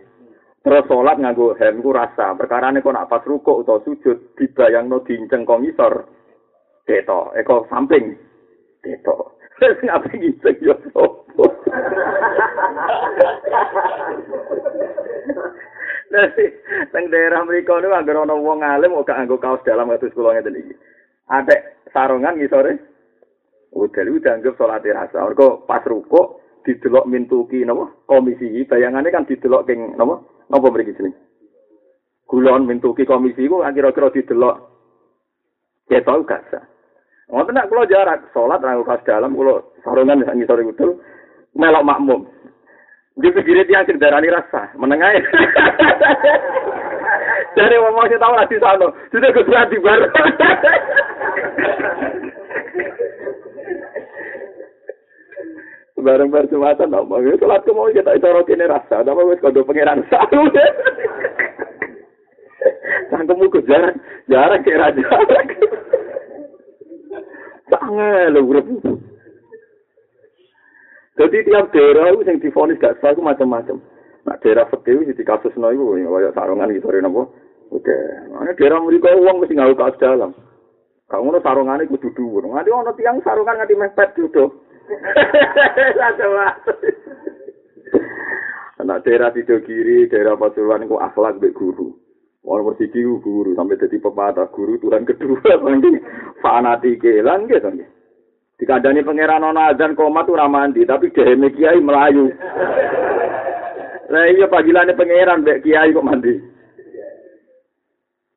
Terus salat nganggo hem ku rasa. Perkarane kok nak pas rukuk utawa sujud dibayangno dinceng kok ngisor. Deto, eko samping. Deto. Ngapain gitu ya sopo. Teng daerah mriku niku anggere ana wong alim kok nganggo kaos dalam atus kula ngeten iki. Adek sarungan ngisore. Udah lu dianggap sholat rasa. Mergo pas ruko didelok mintuki napa komisi bayangane kan didelok king napa napa mriki jeneng. Kulon mintuki komisi ku kira-kira didelok ketok gak sah. Ngoten nek kula jarak salat nganggo kaos dalam kula sarungan ngisore utul melok makmum. Di pinggir tiang sing darani rasa, menengah. Dari ngomong sih tahu di sana, sudah kesulitan di bar. Bareng bar jumatan, no, mau sholat mau kita itu roti rasa, tapi wes kado pangeran satu. Sangkemu ke jarak, jarak kayak raja. Sangat lu Jadi tiap daerah itu yang difonis gak sah itu macam-macam. Nah daerah fakir itu di kasus no itu, kayak sarungan gitu, hari nopo. Oke, mana daerah mereka uang mesti nggak kaos dalam. Kamu no sarungan itu duduk, nanti ono tiang sarungan nggak mepet duduk. Nah daerah tidur kiri, daerah pasuruan itu akhlak be guru. Wong bersiki guru sampai jadi pepatah guru Tuhan kedua, fanatik lan gitu. Dikandani pangeran ana azan komat ora mandi, tapi dhewe kiai melayu. Lah iya panggilannya pangeran mbek kiai kok mandi.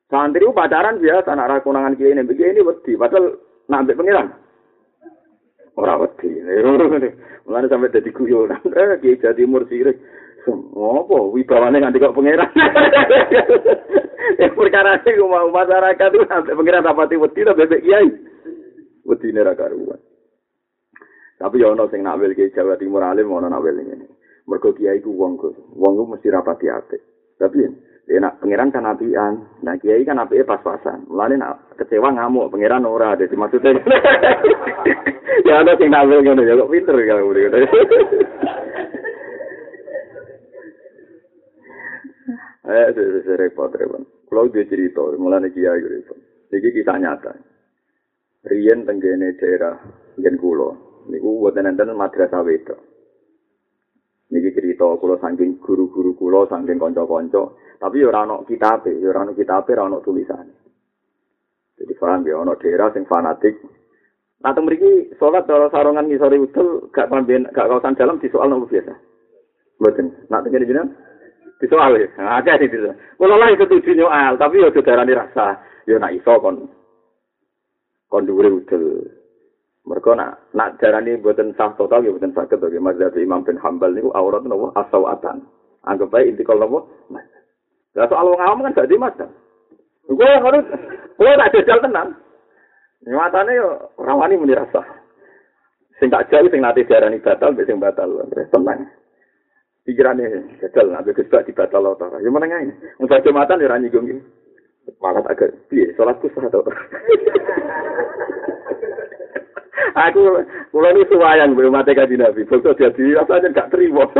Santri ku pacaran biasa anak ra konangan kiai ini, kiai ini wedi, padahal nak mbek pangeran. Ora wedi. Mulane sampe dadi guyonan, eh kiai Timur sirik. Ngopo wibawane nganti kok pangeran. Perkara sing masyarakat itu sampai pangeran rapati wedi to bebek kiai. Wedi ra karuan. Tapi ya ono sing nak wel Jawa Timur alim ono nak wel ngene. Mergo kiai ku wong ku, wong ku mesti rapati apik. Tapi ya nak pangeran kan apian, nah kiai kan apike pas-pasan. Mulane nak kecewa ngamuk, pangeran ora ada maksudnya. ya ono sing nak ngene ya kok pinter ya ngono. Eh, saya repot, repot. Kalau dia cerita, mulai kiai repot. Ini kisah nyata. Rian tenggene daerah, Rian kulo. niku wonten enten madrasah wedok. Niki cerita kula saking guru-guru kula saking kanca-kanca, tapi ora ana kitabe, ora ana kitabe, ora ana tulisane. Jadi paham ya ana daerah sing fanatik. Nah, teng mriki salat dalam sarungan ngisore udel gak pamben gak kawasan dalam di soal nopo biasa. Mboten. Nak teng kene jenengan di soal ya. Nah, akeh iki. Kula lah setuju nyoal, tapi yo darani rasa. Yo nak iso kon kon dhuwure udel. Mereka nak nak darani buatan sah total ya buatan sakit bagi mazhab Imam bin Hambal niku aurat nopo asawatan. Anggap baik inti kalau nopo. Lah soal wong awam kan gak di mazhab. Gue harus gue tak jajal tenang. Nyatane yo rawani muni rasa. Sing tak jauh sing nanti darani batal mbek sing batal tenang. Pikirane jajal nek wis gak dibatal ora. Ya meneng ae. Wong Jumatan yo ra nyinggung. Malah agak piye salatku sah to. aku kula ni suwayang mbek mate kanjeng Nabi. Bokso dadi rasane gak trimo.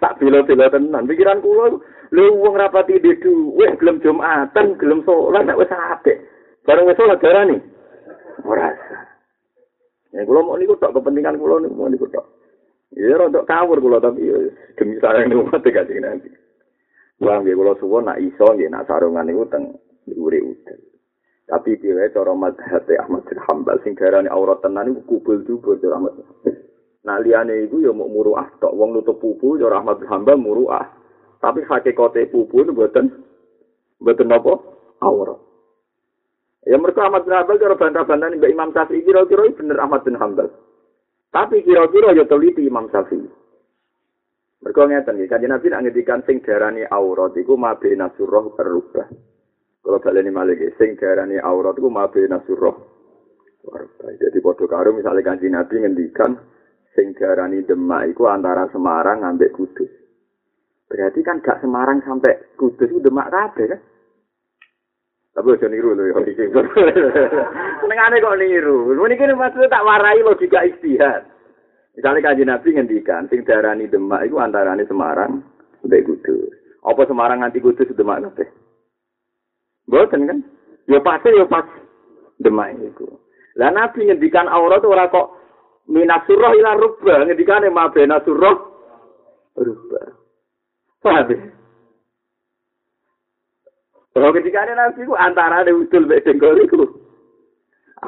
tak bilo-bilo tenan pikiran kula lho wong rapati di duwe gelem Jumatan, gelem salat nek wis apik. Bareng wis salat darani. Ora. Ya kula mau niku tok kepentingan kula niku mau niku tok. Ya rodok kawur kula tapi demi sayang niku mate kanjeng Nabi. Wah, nggih kula suwun nak iso nggih nak sarungan niku teng dhuwure udan. Tapi piye cara madhab Ahmad bin Hambal sing garane aurat tenan iku kubul dubur cara Ahmad. Nah liyane iku ya mau muruah tok wong nutup pupu cara Ahmad bin Hambal muruah. Tapi hakikate pupu mboten mboten apa aurat. Ya mereka Ahmad bin Hambal cara bantah-bantah Mbak Imam Syafi'i kira-kira bener Ahmad bin Hambal. Tapi kira-kira ya teliti Imam Syafi'i. Mereka ngeten iki, kanjeng Nabi nak ngendikan sing darani aurat iku mabena surah berubah. Kalau balik ini malah sing darani aurat itu mabe nasuroh. Jadi podo karo misalnya kanji nabi ngendikan sing darani demak itu antara Semarang ambek Kudus. Berarti kan gak Semarang sampai Kudus itu demak kabeh kan? Tapi aja niru lho ya. Senengane kok niru. Niki maksudnya tak warai logika istihad. Misalnya kanji nabi ngendikan sing darani demak itu antarane Semarang ambek Kudus. Apa Semarang nganti Kudus demak kabeh? Boten kan? Ya pasti ya pas demai itu. Lah Nabi ngendikan aurat ora kok minasurah ila rubba, ngendikane mabena surah rubba. Paham ya? Kalau ketika Nabi ku antara ada utul mek dengkol iku.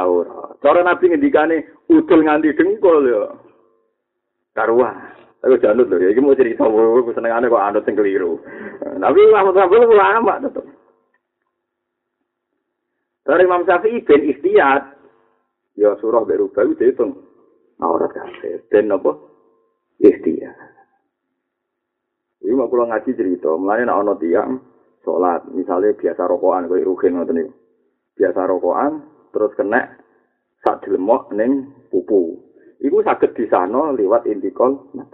Aurat. Cara Nabi ngendikane utul nganti dengkol ya. Karuan. Aku janut lho, iki mau cerita, aku senengane kok anut sing keliru. Tapi Muhammad Rabbul ulama tetep. Dari Imam Syafi'i ben ikhtiyat. Ya surah berubah itu itu. Aurat kafir. Ben apa? Ikhtiyat. Ini mau pulang ngaji cerita. Mulanya nak ono tiang sholat. Misalnya biasa rokokan. Kayak rukin ngoten nih. Biasa rokokan. Terus kena sak dilemok neng pupu. Iku sakit di sana lewat intikol. Nah,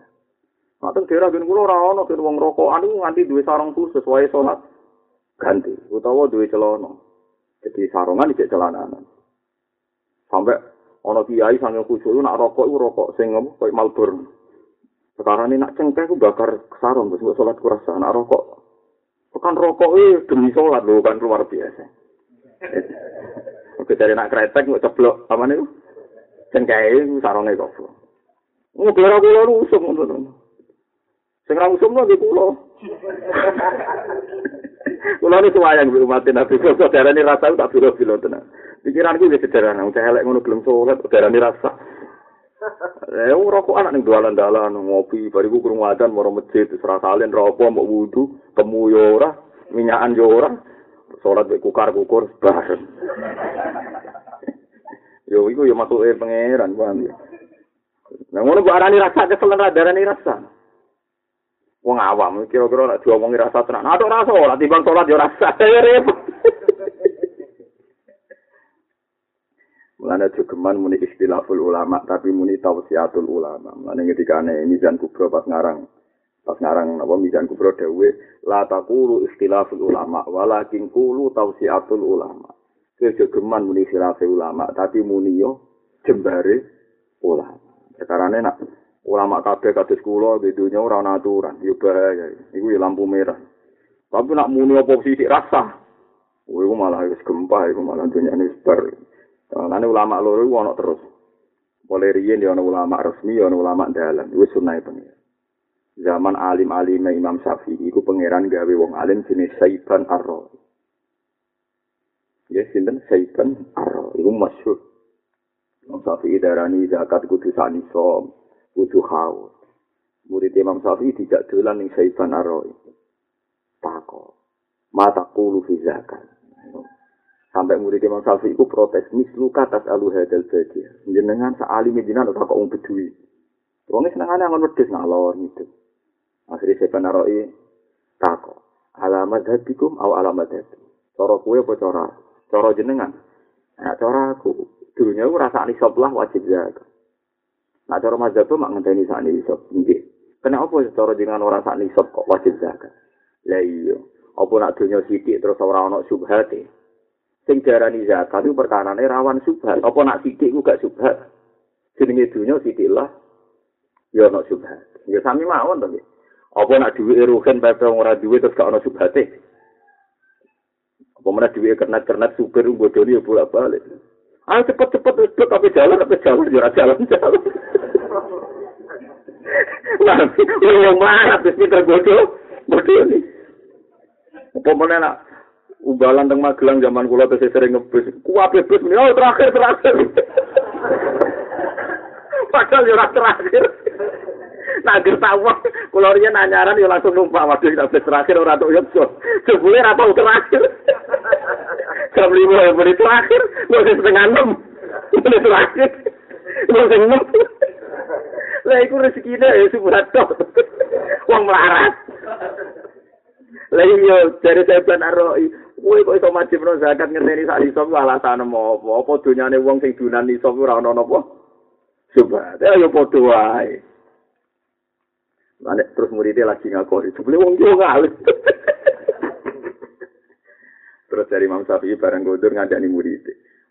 daerah ben kula ora ana ben wong rokokan iku nganti duwe sarung khusus wae salat ganti utawa duwe celana. Jadi sarungan di celananan. Sampai ono kiai sange khusyuk nak rokok itu rokok sing apa kayak malbur. Sekarang ini nak cengkeh aku bakar sarung terus sholat kurasa nak rokok. Bukan rokok itu demi sholat loh kan luar biasa. Oke dari nak kretek nggak ceblok apa nih? Itu sarungnya kok. Biar aku lalu usum untuk Sing ra usum lho kulo. Kula nu suwayang mbek umat Nabi saudara ini rasa tak bilo-bilo tenan. Pikiranku wis sederhana, wong elek ngono gelem salat saudara ini rasa. Eh rokok anak ning dalan-dalan ngopi bariku krungu adzan maro masjid serah salin rokok mau wudu temu yo ora minyakan yo ora salat mek kukar-kukur bareng. Yo iku yo matuke pangeran paham ya. Nah ngono kok arani rasa kesel ra darani rasa. wong awam kira-kira nek diomongi rasa tenan ada rasa ora timbang salat yo rasa repot Mulane jogeman muni istilahul ulama tapi muni tausiatul ulama. Mulane ketika ane mizan kubro pas ngarang pas ngarang apa mizan kubro dewe la taqulu istilahul ulama walakin qulu tausiatul ulama. Ke jogeman muni silafe ulama tapi muni yo jembare ulama. Sekarane nak ulama kabeh kados kula di dunya ora ana aturan yo bahaya. Iku lampu merah. Tapi nak muni apa sithik rasa? Iku malah wis gempa iku malah dunya ini bar Lan ulama loro iku ana terus. Mulai riyen ana ulama resmi ana ulama dalan wis sunah pengen zaman alim-alim Imam Syafi'i iku pangeran gawe wong alim jenis Saiban Arro Ya sinten Saiban Arro iku masyhur Imam Syafi'i darani zakat kudu sanisom kudu haus. Murid Imam Syafi'i tidak dolan ning Saiban Aroi. Tako. Mata kulu fi zakat. Sampai murid Imam Syafi'i itu protes, mislu katas alu hadal badi. Jenengan seali medina atau kok um bedui. Wongnya senengannya ngon wedus ngalor gitu. Akhirnya Saiban Aroi tako. Alamat hadikum au alamat hadikum. Coro kue apa cora? Coro jenengan. Nah, cora aku. Dulunya aku rasa nisab lah wajib zakat. Nah, cara mazhab mak ngenteni sak nisab. Nggih. Kenapa cara jenengan ora sak nisab kok wajib zakat? Lah iya. Apa nak dunya sithik terus ora ana subhat e? Sing diarani zakat itu perkarane rawan subhat. Apa nak sithik ku gak subhat? Jenenge dunya sithik lah. Ya ana subhat. Ya sami mawon to, Apa nak duwe ruhen pepe ora duwe terus gak ana subhat e? Apa mana duwe kernet-kernet super bodoni ya bolak-balik. Ayo cepet-cepet wis tapi jalan tapi jalan yo jalan jalan. Lah, yo mlarat wis pinter bodoh. Bodoh ini. Apa mana nak umbalan teng Magelang zaman kula tesih sering ngebus. Kuwabe bus ini oh terakhir terakhir. Padahal yo terakhir. Nah, gertawa, kalau dia nanyaran, ya langsung numpak. Waduh, kita terakhir, orang tuh yuk, jebule ratau terakhir. Jam lima ya menit terakhir mau setengah enam. Menit terakhir. Mau enam. Lah itu rezeki ya sebuah dok uang melarat. Lah iya dari saya benar roi Woi kok iso wajib no zakat ngerti sak iso ku alasan apa? Apa dunyane wong sing dunan iso ora ono napa coba ya yo padha wae. Mane terus muridnya lagi ngakori, sebelum wong yo ngalih. Dari Imam Syafi'i bareng godur ngandani murid.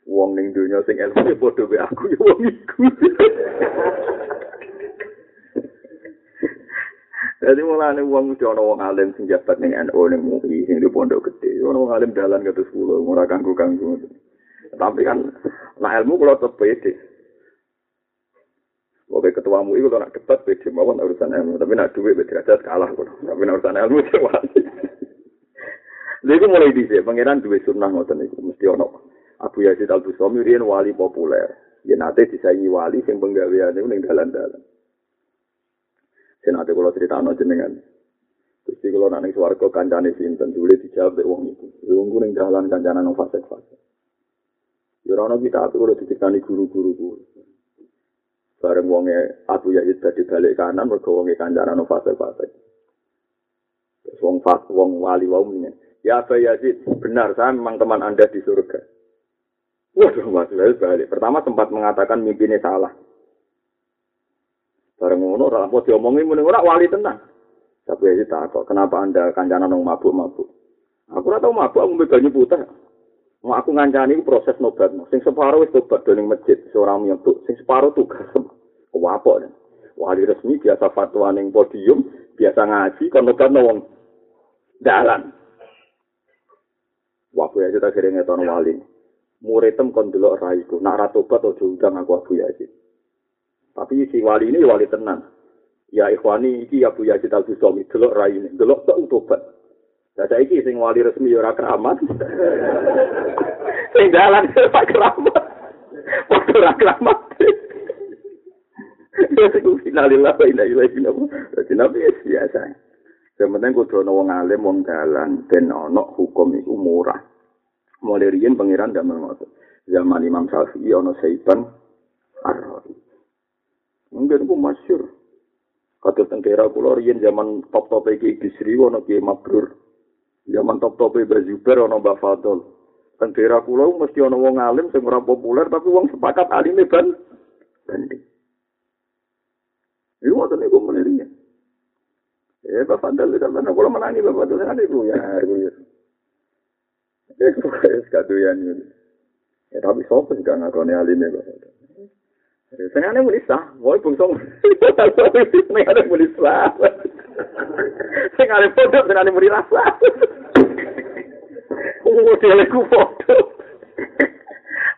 Wong ning dunya sing ilmu ya padha wae aku ya wong iku. Jadi mulane wong mesti ana wong alim sing jabat ning NU ning MUI sing di pondok gede. Ana wong alim dalan kados kula ora kanggo-kanggo. Tapi kan nah ilmu kula tetep pede. Oke ketua MUI kalau nak debat pede mawon urusan ilmu, tapi nak duit beda kalah kok. Tapi urusan ilmu cewek. Lha mulai dhisik pangeran duwe sunah ngoten iku mesti ana. Abu Yazid Al Bustami riyen wali populer. Ya nate disaingi wali sing penggaweane ning dalan-dalan. Senate kula critakno jenengan. Gusti kula nang swarga kancane sinten dule dijawab mek wong iku. Wong ning dalan kancane nang fase-fase. Ya ora kita aku kula dicekani guru-guru ku. Bareng wonge Abu Yazid dadi balik kanan mergo wonge kancane nang fase-fase. Wong fat wong wali meneh. Ya Aba Yazid, benar saya memang teman Anda di surga. Waduh, Mas Yazid balik. Pertama sempat mengatakan mimpinya salah. Bareng ngono, orang mau diomongin, mending orang wali tenang. Tapi Yazid tak kok, kenapa Anda kancana nong mabuk-mabuk? Aku ora tau mabuk, aku mbek putih. Mau aku ngancani proses nobat. Sing separuh wis tobat doning masjid, seorang nyentuh. Sing separuh tugas. Kewapok. Wali resmi biasa fatwa ning podium, biasa ngaji, kon nobat wong dalan. Wabu Yazid akhirnya ngetono wali. Muridem kon delok raiku. Nak ratobat aja undang aku Abu Yazid. Tapi si wali ini wali tenan. Ya ikhwani iki Abu Yazid Al Bustami delok rai ini. Delok tak utobat. Lah saiki sing wali resmi ya ora keramat. sing dalan ora keramat. Waktu ora keramat. Finalillah wa ila ila ila. Dadi nabi biasa. Penting kudu ana wong alim wong dalan ben ana hukum iku murah. Mulai riyen pangeran ndak ngoten. Zaman Imam Syafi'i ana Saiban Ar-Ra'i. Mungkin ku masyhur. Kata tengkera kula riyen zaman top-top iki Bisri ana Ki Mabrur. Zaman top-top Bazuber ana Mbah Fadol. Tengkera kula mesti ana wong alim sing ora populer tapi wong sepakat alime ban banding. Iku ngoten niku menirinya. Eh, Bapak itu mana kalau menangi Bapak itu ya. Kok. Ya, tapi sopo sih kan ngakoni alimnya Bapak Dal. Sengaja muni sah, woi bungsong. Sengaja muni sah. Sengaja foto, sengaja muni rasa. Oh, dia lagi foto.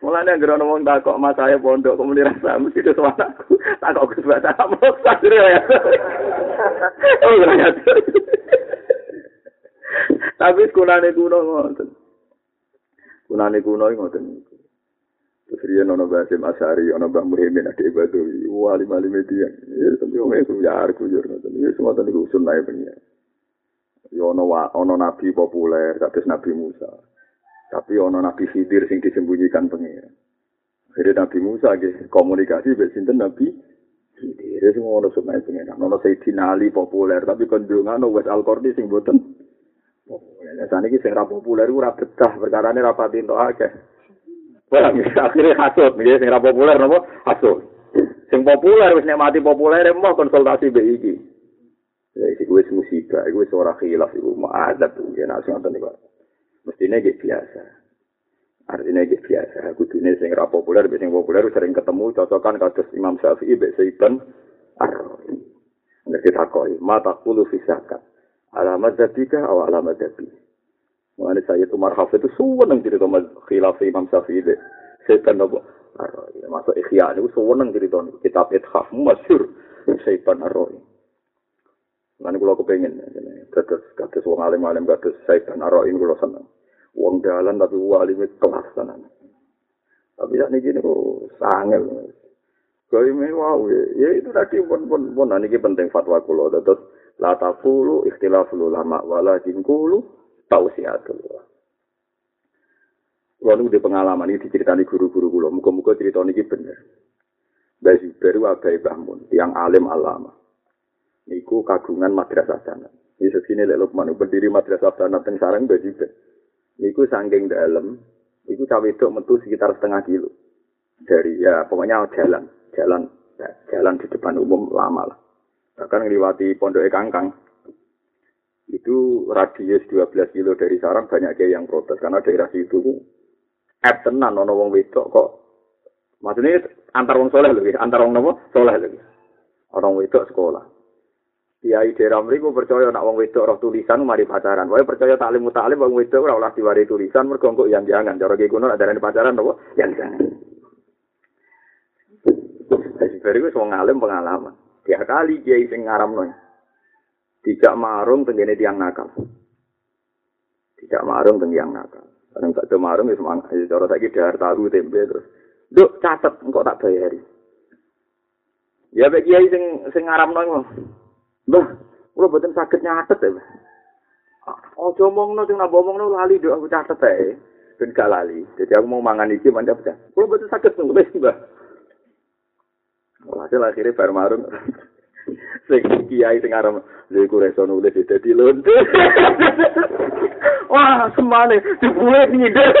Mulane anggere ana wong takok mas saya pondok kok muni rasa mesti itu anakku. Takok Gus Baca mau sadar ya. Oh, ya. Tapi sekolahane kuno ngoten. Sekolahane kuno ngoten niku. Terus riyen ana Mbah Asari, ana Mbah Muhyiddin Adik Badawi, wali wali media. Ya wong itu ya arku yo ngoten. Ya ngoten niku sunah pengen. Yo ana ana nabi populer, kados Nabi Musa. Tapi ono Nabi Khidir sing disembunyikan pengira. Akhirnya Nabi Musa ge komunikasi mbek sinten Nabi Khidir sing ono sunai pengira. Ono Sayyidina Ali populer tapi kondungan wes Al-Qarni sing boten populer. Lah saniki sing populer ora betah perkara ne ra pati entuk akeh. Wah, akhirnya hasut, nggih sing ra populer napa? Hasut. Sing populer wis nek mati populer emang konsultasi iki. Ya iki wis musibah, wis ora khilaf iku ma'adzab ya nek ngoten niku. mestinya gitu biasa. Artinya gitu biasa. Kudune sing ra populer, sing populer sering ketemu cocokan kados Imam Syafi'i mbek Saiban Ar-Rawi. Nek kita koi, mata kulu fisakat. Alamat dabika atau alamat dabi. Mengenai saya itu marhaf itu suweneng cerita khilaf Imam Syafi'i deh. Saiban Nabi Ar-Rawi. Masuk ikhya itu suweneng cerita kitab Ithaf masyur Saiban Ar-Rawi. Lan kula kepengin kados kados wong alim-alim kados Said dan Arain kula seneng. Wong dalan tapi wali kelas tenan. Tapi sak niki niku sangel. Kaya me wow, ya itu tadi pun pun pun niki penting fatwa kula terus la taqulu ikhtilaful ulama wala kulu tausiatul. Lalu di pengalaman ini diceritani guru-guru kula, muga-muga cerita niki bener. Mbah Zubair Abai Bahmun, yang alim alama. Niku kagungan madrasah sana. Ini sesini lek Lukman berdiri madrasah sana teng sarang Mbah Zubair. Niku sangking dalam, niku cawe itu metu sekitar setengah kilo. Dari ya pokoknya jalan, jalan, ya, jalan di depan umum lama lah. Bahkan ngeliwati pondok kangkang, itu radius 12 kilo dari sarang banyak kayak yang protes karena daerah situ app tenan ono wong wedok kok. Maksudnya antar wong soleh lagi antar wong nopo? Soleh lagi orang wedok sekolah. Kiai daerah mriku percaya nak wong wedok roh tulisan mari pacaran. Wae percaya taklim mutalim wong wedok ora oleh diwari tulisan mergo engko yang jangan. Cara ki kuno ada pacaran apa yang jangan. Jadi wis wong alim pengalaman. Tiap kali kiai sing ngaramno. Tidak marung tenggene tiang nakal. Tidak marung teng tiang nakal. Kadang gak marung wis mang cara saiki dahar tahu tempe terus. Duk catet engko tak bayari. Ya bek kiai sing sing ngaramno Mbah, kula boten saged nyatet ya. Aja omongno sing nambah omongno lali nduk aku catet ae. Ben gak lali. Jadi aku mau mangan iki mantap ta. Kula boten saged nulis, Mbah. Hasil akhirnya bar marung. Sing kiai sing aran lha iku reso nulis dadi lonte. Wah, semane dibuat nyindir.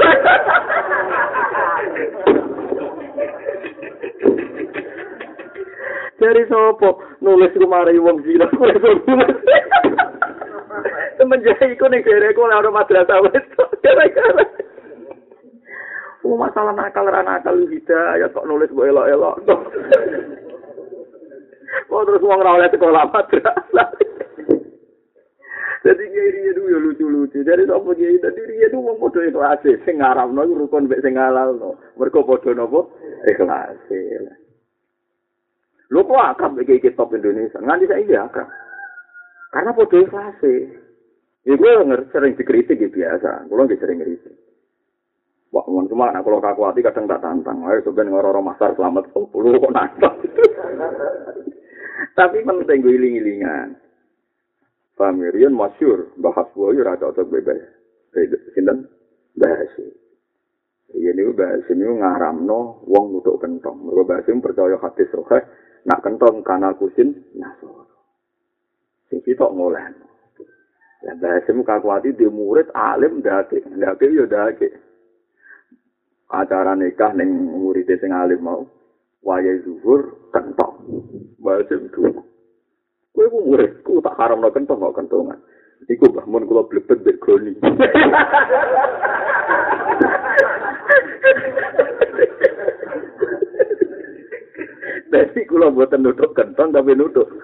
dari sopo nulis kemari wong zina kuwi nulis semenjak iku ning dereku ora ono madrasah wis Oh, masalah nakal ra nakal hidayah kok nulis mbok elok-elok. Oh, terus wong ra oleh sekolah madrasah. Jadi kiai itu ya lucu-lucu. Jadi sapa kiai tadi dia itu wong padha ikhlas sing ngaramno rukun mek sing halalno. Mergo padha napa? Ikhlas. Lho kok akab iki top Indonesia? Nganti saiki akab. Karena podo ikhlas Iku sering dikritik ya biasa. Kulo nggih sering kritik. Wah, mon cuma anak kalau kaku hati kadang tak tantang. Ayo sebenarnya ngoro-ngoro masar selamat. Oh, lu kok nantang. Tapi penting gue iling-ilingan. Famirian masyur. Bahas gue ya rata otak bebas. Sinten? Bahas. Iya ini bahas ini ngaram no wong nutuk kentong. Mereka bahas ini percaya hati sohe. Nak kentong kana kusin. So. Sing kita ngolah. Ya bahasim kakuati di murid alim dake, dake yo dake. Acara nikah neng murid sing alim mau, wayai zuhur kentong. Bahasim dulu. Kue ku murid, ku tak haram no kentong kok kentongan. Iku bahmun kula blebet bek goni. Jadi kula buatan nutuk kentong tapi nutuk.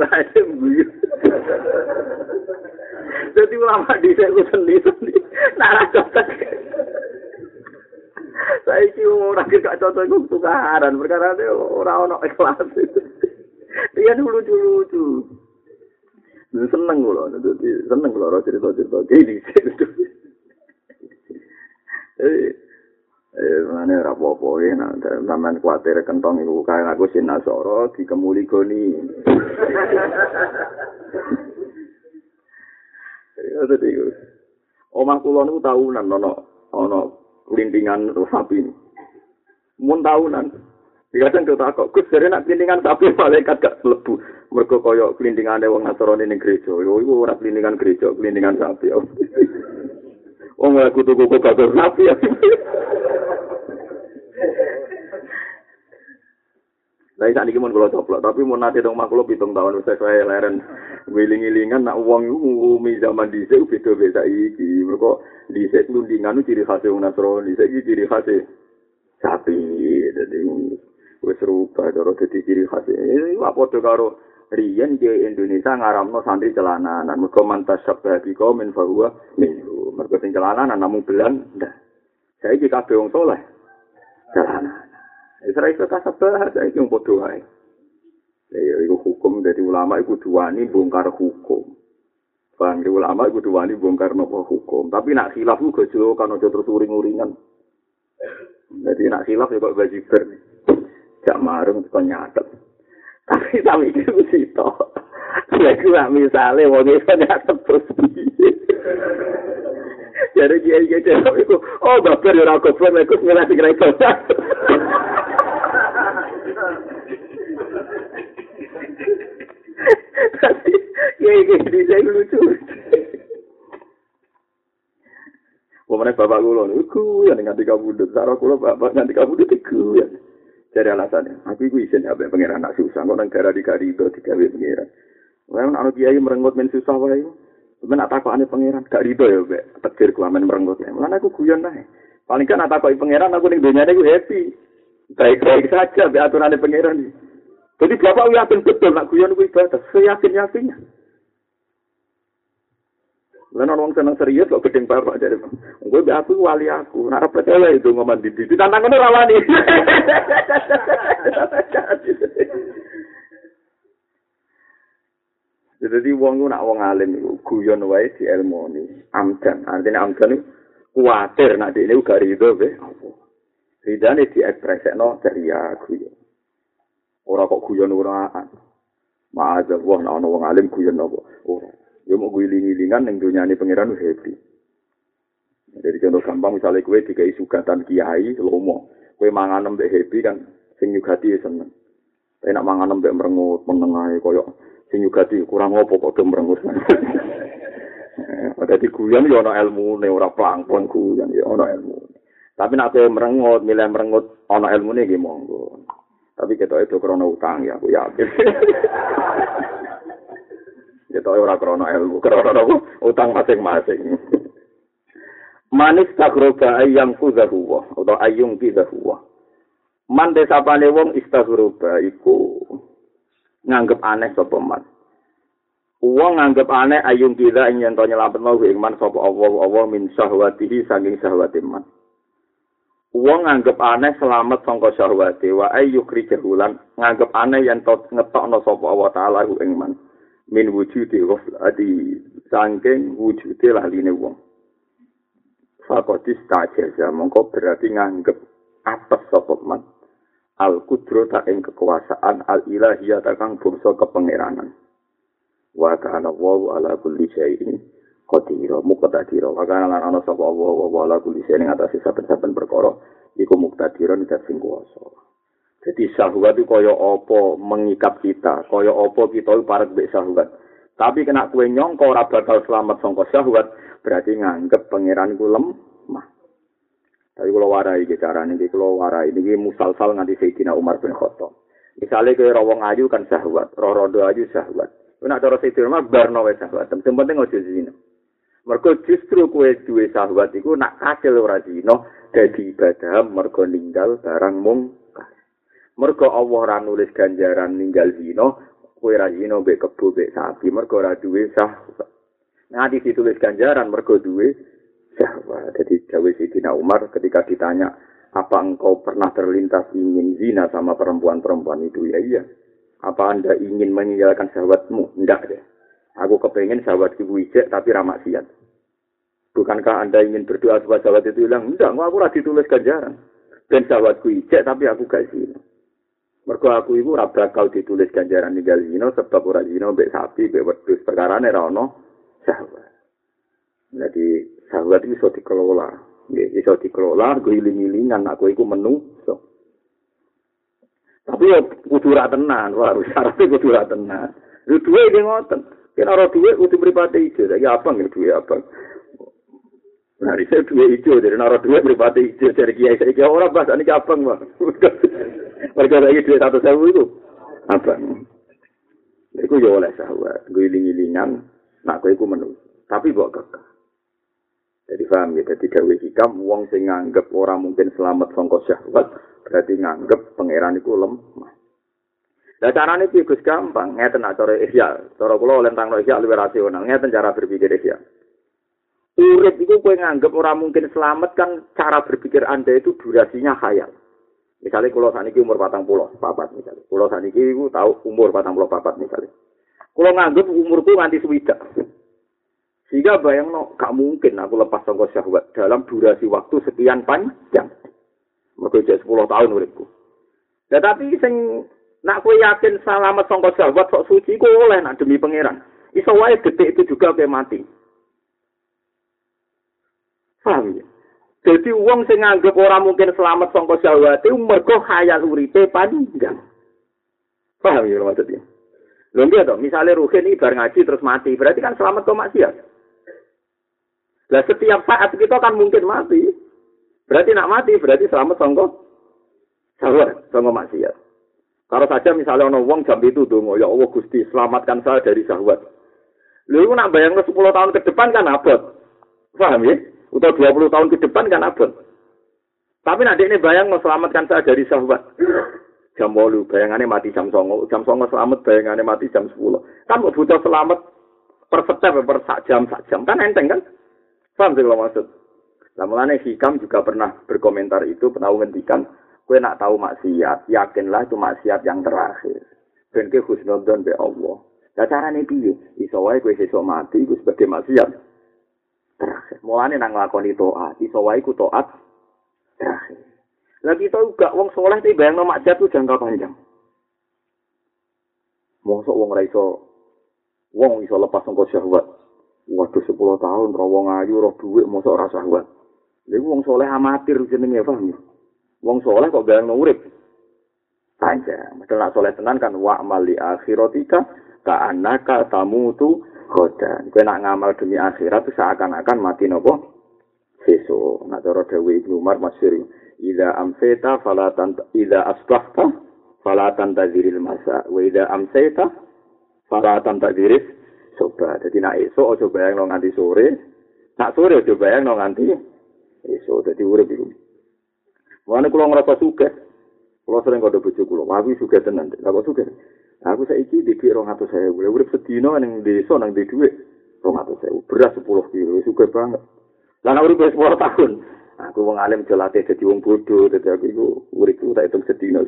Lain guyu. Jadi ulama di saya sendiri nara cocok. Saya iki ora gak cocok iku tukaran perkara ora ono ikhlas. Iya dulu lucu-lucu. Seneng kula, dadi seneng kula ora cerita-cerita gini. Eh, mana rapopo ya, nah, sampean kuatir kentong iku kaya aku sinasoro dikemuli goni. Ya dadi omah kula niku tahunan ana ana lintingan sapi. Mun tahunan. Kadang kita kok, Gus, dari nak kelindingan sapi malaikat gak lebu. Mereka kaya kelindingan ada wong Nasrani ning gereja. Yo iku ora kelindingan gereja, kelindingan sapi. Wong aku tuku kok kabeh sapi. Lah sak niki mun kula coplok, tapi mun nate dong mak kula pitung tahun wis saya leren wiling-wilingan nak wong ngumi zaman dhisik beda-beda iki. Mergo dhisik lundingan ciri khas wong Nasrani, saiki ciri khas sapi. Dadi wis rupa karo dadi ciri khas. Iki padha karo riyen di Indonesia ngaramno santri celananan. Mergo mantas sabdi kau min fahuwa minhu. Mergo sing celananan namung belan. Saiki kabeh wong saleh. Celananan. Isra itu kasabah saya itu bodoh aja. Ya, itu hukum dari ulama itu duani bongkar hukum. Bang, ulama itu duani bongkar nopo hukum. Tapi nak khilaf itu gajah kan aja terus uring-uringan. Jadi nak khilaf ya kok baju ber. Gak marung kok nyatet. Tapi tapi itu sih toh. Lagi lah misalnya wong itu nyatet terus Jadi dia dia dia oh bapak mereka semua lagi kena itu. Tapi ya ini saya lucu. Pemenang bapak kulo, iku ya nganti kamu duduk. Sarah kulo bapak nganti kamu duduk iku ya. Jadi alasannya, aku iku izin ya, pengiran nak susah. Kau negara di kari itu digawe pengiran. Memang anak kiai merenggut men susah wae. Sebenarnya nak takokane pangeran gak rido ya, Mbak. Tegir kelamen merenggut. Lan aku guyon ae. Paling kan tak takoki pangeran aku ning dunyane ku happy. Baik-baik saja mbek aturane pangeran. Jadi bapak yakin betul nak guyon ku ibadah, seyakin-yakinnya. Lan orang seneng serius kok gedeng bapak jadi. Gue be aku wali aku, nak percaya itu ngomong di di tantangan rawani. Jadi wong nak wong alim iku guyon wae di ilmu ni. Amdan, artinya amdan itu kuatir nak dia gak rido be. Ridane di ekspresekno dari ya guyon. Ora kok guyon uraan. Ma'azah wah ono wong alim guyon apa? Ora. Ya mau guling-gilingan ning dunyane pangeran happy. Jadi contoh gampang misalnya kue dikai sugatan kiai lomo, kue mangan mbek happy kan sing nyugati seneng. Tapi nak mangan mbek merengut menengahe koyok sing nyugati kurang opo kok dem merengut. Ada di guyon ya ana ilmu ora plangpon guyon ya ana ilmu. Tapi nak kowe merengut, milih merengut ana ilmu ne nggih monggo. Tapi kita itu krona utang ya, aku yakin. kita ora krona ilmu, krona utang masing-masing. Manis takroba ayang kudahu wa, atau ayung kidahu wa. Man desapane wong istaghroba iku nganggep aneh sapa man. Wong nganggep aneh ayung ing yen to nyelametno ing man sapa Allah Allah min syahwatihi saking syahwate man. Wong nganggep aneh selamat sangka syahwate wa ayyukri jahulan nganggep aneh yen to ngetokno sapa Allah taala ing man. min wujudi ghaflati saking wujude laline wong. Fakotis tajaza mongko berarti nganggep atas sapa man. Al kudro ta ing kekuasaan al ilahiyah ta kang bangsa kepangeranan wa kana wa ala kulli syai'in qadir muqtadir wa kana lan ana sapa wa wa ala kulli syai'in ing atase saben-saben perkara iku muqtadir dat sing kuwasa Jadi syahwat itu kaya apa mengikat kita, kaya apa kita parek mbek syahwat. Tapi kena kue nyongko ora bakal selamat sangka syahwat, berarti nganggep pangeran ku lemah. Tapi kalau warai iki carane iki kalau warai iki musalsal nganti Sayyidina Umar bin Khattab. Misalnya kue rawong ayu kan syahwat, roh ayu syahwat. Kue nak cara Sayyidina Umar barno wae syahwat. Yang penting ojo zina. Mergo justru kue duwe syahwat iku nak kasil ora zina dadi ibadah mergo ninggal barang mung Mergo Allah ora nulis ganjaran ninggal zina, kowe ra zina mbek kebo mbek sapi, mergo ora duwe sah. Nanti ditulis ganjaran mergo duwe syahwat. Jadi Jawa Sidina Umar ketika ditanya, apa engkau pernah terlintas ingin zina sama perempuan-perempuan itu? Ya iya. Apa anda ingin meninggalkan syahwatmu? Tidak deh. Aku kepengen syahwat ibu ijek tapi ramak siat. Bukankah anda ingin berdoa supaya syahwat itu hilang? Tidak, aku ora ditulis ganjaran. Dan syahwatku ijek tapi aku gak zina. Mergo aku iku ora bakal ditulis ganjaran ninggal zina sebab ora zina mbek sapi, mbek wedhus perkarane ora ono syahwat. Jadi syahwat itu iso dikelola. Nggih, iso dikelola guling-gilingan aku iku menu. Tapi ya kudu ra tenan, wah syaratnya kudu ra tenan. Lu duwe ngoten. Kena ora duwe kudu pripate ijo. Ya apa nggih duwe apa? Nah, saya dua hijau, jadi naruh dua beripati hijau dari kiai saya kiai orang bahasa ini apa mah? Mereka dua satu sewu itu apa? Iku ya oleh sahabat, giling-gilingan, nak kau iku menu. Tapi bawa kekeh. Jadi paham ya, jadi gawe hikam, wong sing nganggep orang mungkin selamat songkos syahwat, berarti nganggep pangeran iku lemah. Lah carane piye Gus gampang, ngeten nak cara ihya, cara kula lentang ihya luwih rasional, ngeten cara berpikir ihya. Urip itu kue nganggep orang mungkin selamat kan cara berpikir anda itu durasinya khayal. Misalnya kalau saat ini umur patang pulau papat misalnya. Kalau saat ini tahu umur patang pulau papat misalnya. Kalau nganggep umurku nganti swida. Sehingga bayang no, gak mungkin aku lepas sangka syahwat dalam durasi waktu sekian panjang. Mereka jadi 10 tahun uripku. Tetapi sing nak kue yakin selamat sangka syahwat sok suci ku oleh nak demi pangeran. Iso wae detik itu juga kayak mati. Paham ya? Jadi uang sing nganggep orang mungkin selamat sangka syahwate mergo khayal uripe panjang. Paham ya maksudnya? Lho nggih to, misale Ruhin ini bar ngaji terus mati, berarti kan selamat kok maksiat. Lah setiap saat kita kan mungkin mati. Berarti nak mati berarti selamat sangka syahwat, sangka maksiat. Kalau saja misalnya ono wong jam itu dongo, ya Allah Gusti selamatkan saya dari syahwat. Lha nak bayangno 10 tahun ke depan kan abot. Paham ya? Atau 20 tahun ke depan kan abot. Tapi nanti ini bayang selamatkan saya dari sahabat. Jam bolu, bayangannya mati jam songo. Jam songo selamat, bayangannya mati jam 10. Kan butuh selamat per step, per sak jam, sak jam. Kan enteng kan? Paham sih kalau maksud? Nah, mulanya Hikam juga pernah berkomentar itu, pernah menghentikan. Kue nak tahu maksiat, yakinlah itu maksiat yang terakhir. Dan ke husnudon be Allah. Nah caranya piye? Iso wae kue sesuk mati, itu sebagai maksiat. terakhir. Mulane nang nglakoni taat, iso wae ku taat terakhir. Lah kita juga wong soleh iki bayangno maksiat ku jangka panjang. Mosok wong ora iso wong iso lepas sangka syahwat. Waduh 10 tahun ro wong ayu ro dhuwit mosok ora syahwat. Lha wong soleh amatir jenenge paham ya. Wong soleh kok bayangno urip. Panjang. Padahal nak soleh tenan kan wa mali akhiratika ka anaka tamutu khodan. Kowe nak ngamal demi akhirat itu seakan-akan mati nopo sesuk. Nak cara Dewi Ibnu Umar masyhur, "Idza amsayta fala tanta idza asbahta fala tantaziril masa wa idza amsayta fala tantaziril soba." Dadi nak esuk aja bayang nganti sore. Nak sore aja bayang nganti esuk. Dadi urip iku. Wane kula ngrasa sugih. Kula sering kode bojo kula, wae sugih tenan. Lah kok sugih? Aku saiki di 200.000. Lah urip sedina ning desa nang di dhuwit 200.000. Beras 10 kilo, suka banget. Lah nek urip 10 tahun, aku wong alim jelate dadi wong bodoh, dadi aku iku urip tak hitung sedina.